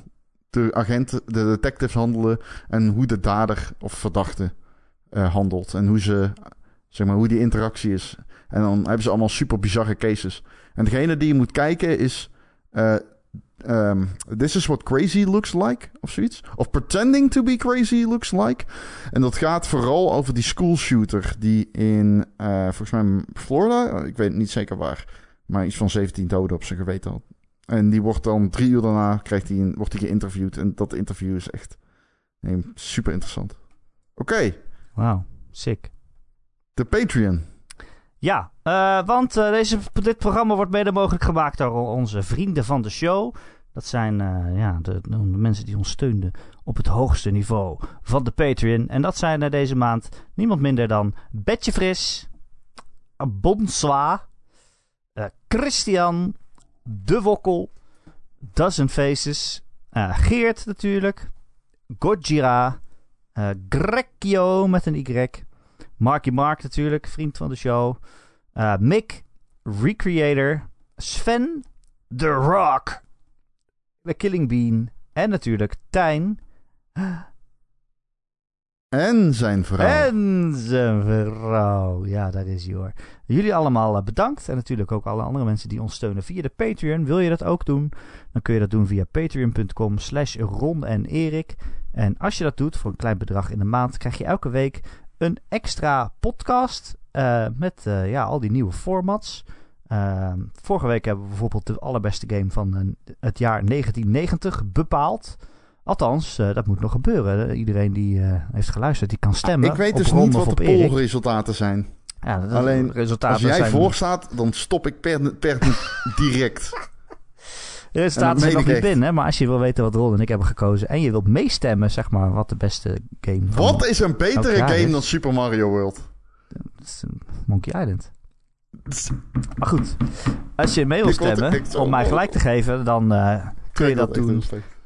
de agenten, de detectives handelen. En hoe de dader of verdachte eh, handelt. En hoe ze, zeg maar, hoe die interactie is. En dan hebben ze allemaal super bizarre cases. En degene die je moet kijken is... eh, ehm, This is what crazy looks like, of zoiets. Of pretending to be crazy looks like. En dat gaat vooral over die school shooter die in, eh, volgens mij Florida, ik weet niet zeker waar, maar iets van 17 doden op zijn geweten had. En die wordt dan drie uur daarna, krijgt hij een, wordt hij geïnterviewd. En dat interview is echt nee, super interessant. Oké, Wauw, sick. de Patreon. Ja, eh, want eh, deze, dit programma wordt mede mogelijk gemaakt door onze vrienden van de show. Dat zijn eh, ja, de, de mensen die ons steunden op het hoogste niveau van de Patreon. En dat zijn deze maand niemand minder dan Betje Fris, Bonsoir, eh, Christian, De Wokkel, Dozen Faces, eh, Geert natuurlijk, Gojira, eh Grekio met een Y, Marky Mark natuurlijk, vriend van de show, eh, Mick, Recreator, Sven, The Rock, The Killing Bean en natuurlijk Tijn En zijn vrouw. en zijn vrouw. Ja, daar is hij hoor. Jullie allemaal eh, bedankt. En natuurlijk ook alle andere mensen die ons steunen via de Patreon. Wil je dat ook doen? Dan kun je dat doen via patreon.com slash Ron en Erik. En als je dat doet voor een klein bedrag in de maand, krijg je elke week een extra podcast. eh, met eh, ja, al die nieuwe formats. Ehm, vorige week hebben we bijvoorbeeld de allerbeste game van het jaar 1990 bepaald. Althans, eh, dat moet nog gebeuren. Eh, Iedereen die eh, heeft geluisterd, die kan stemmen. ik weet dus niet wat de Erik. polresultaten zijn. Ja, dat Alleen, resultaten Als jij zijn, voor staat, dan stop ik per, per [laughs] direct. De resultaten dat zijn nog niet binnen, maar als je wil weten wat Ron en ik hebben gekozen en je wilt meestemmen, zeg maar, wat de beste game Wat is een betere game is- dan Super Mario World? dat is een Monkey Island. Maar goed, als je mee wil Dit wordt stemmen, om mij gelijk te geven, dan kun je dat doen.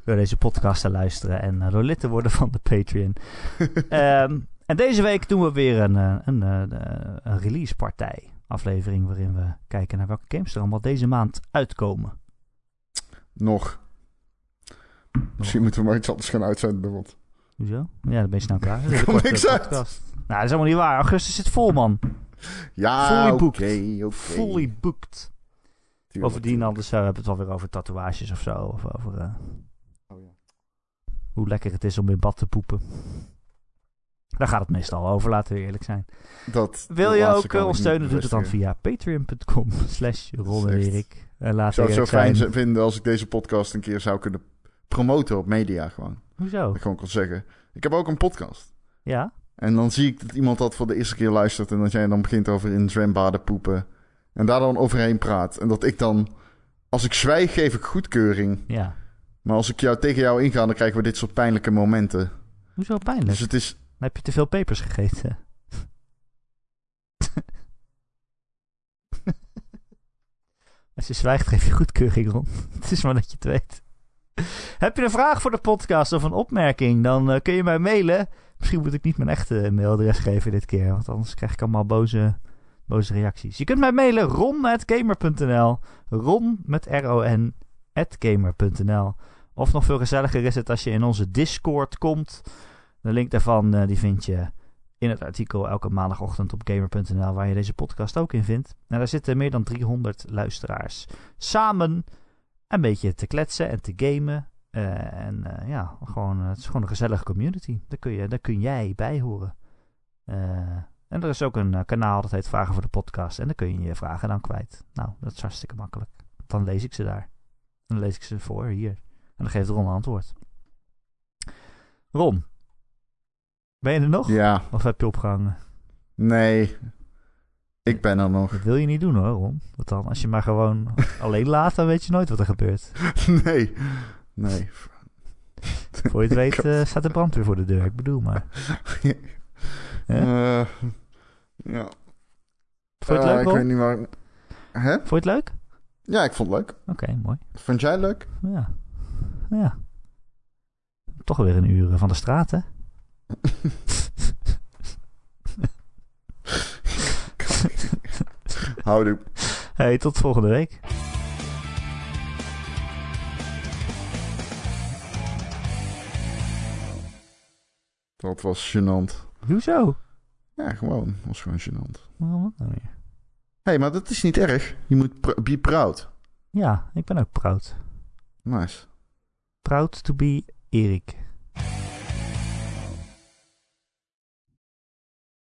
Door deze podcast te luisteren en eh, door lid te worden van de Patreon. [laughs] Ehm, en deze week doen we weer een, eh, een, eh, een release partij aflevering waarin we kijken naar welke games er allemaal deze maand uitkomen. Nog. Misschien moeten we maar iets anders gaan uitzenden. Want... Hoezo? Ja, dan ben je snel klaar. [laughs] Komt niks uit. podcast. Nou, dat is helemaal niet waar. Augustus zit vol, man. Ja, Fully oké, booked. oké. Fully booked. Bovendien, anders hebben we het wel weer over tatoeages of zo. Of over. Hoe lekker het is om in bad te poepen. Daar gaat het meestal over, laten we eerlijk zijn. Dat, Wil je ook eh, ons niet steunen, doe het dan via patreon.com [laughs] slash Ron en. Erik. En laat Ik zou het zo fijn zijn. vinden als ik deze podcast een keer zou kunnen promoten op media gewoon. Hoezo? Dat ik gewoon kan zeggen. Ik heb ook een podcast. Ja? En dan zie ik dat iemand dat voor de eerste keer luistert. En dat jij dan begint over in zwembaden poepen. En daar dan overheen praat. En dat ik dan... Als ik zwijg, geef ik goedkeuring. Ja. Maar als ik jou, tegen jou inga, dan krijgen we dit soort pijnlijke momenten. Hoezo pijnlijk? Dus het is... Dan heb je te veel pepers gegeten. [laughs] Als je zwijgt, geef je goedkeuring, Ron. [laughs] Het is maar dat je het weet. Heb je een vraag voor de podcast of een opmerking? Dan eh, kun je mij mailen. Misschien moet ik niet mijn echte mailadres geven dit keer. Want anders krijg ik allemaal boze, boze reacties. Je kunt mij mailen ron.gamer.nl Ron met R-O-N at gamer.nl Of nog veel gezelliger is het als je in onze Discord komt. De link daarvan eh, die vind je in het artikel elke maandagochtend op gamer.nl, waar je deze podcast ook in vindt. En daar zitten meer dan 300 luisteraars samen een beetje te kletsen en te gamen. Eh, en eh, ja, gewoon, het is gewoon een gezellige community. Daar kun, je, daar kun jij bij horen. En er is ook een kanaal dat heet Vragen voor de Podcast. En daar kun je je vragen dan kwijt. Nou, dat is hartstikke makkelijk. Dan lees ik ze daar. Dan lees ik ze voor hier. En dan geeft Ron een antwoord. Ron, ben je er nog? Ja, Of heb je opgehangen? nee. Ik ben er nog. Dat wil je niet doen hoor, Ron. Want dan, als je maar gewoon [laughs] alleen laat, dan weet je nooit wat er gebeurt. Nee. Nee. Voor je het [laughs] weet eh, staat de brandweer voor de deur. Ik bedoel maar. [laughs] Hè? Eh, ja. Vond je het Eh, leuk, Ik Ron? weet niet waar... Hè? Vond je het leuk? Ja, ik vond het leuk. Oké, mooi. Vond jij het leuk? Ja. Ja. Toch weer een uur van de straat, hè? [laughs] Houdoe. Hey, tot volgende week. Dat was gênant. Hoezo? Ja, gewoon. was gewoon gênant. Waarom dat nou weer? Hé, hey, maar dat is niet erg. Je moet pr be proud. Ja, ik ben ook proud. Nice. proud to be Erik.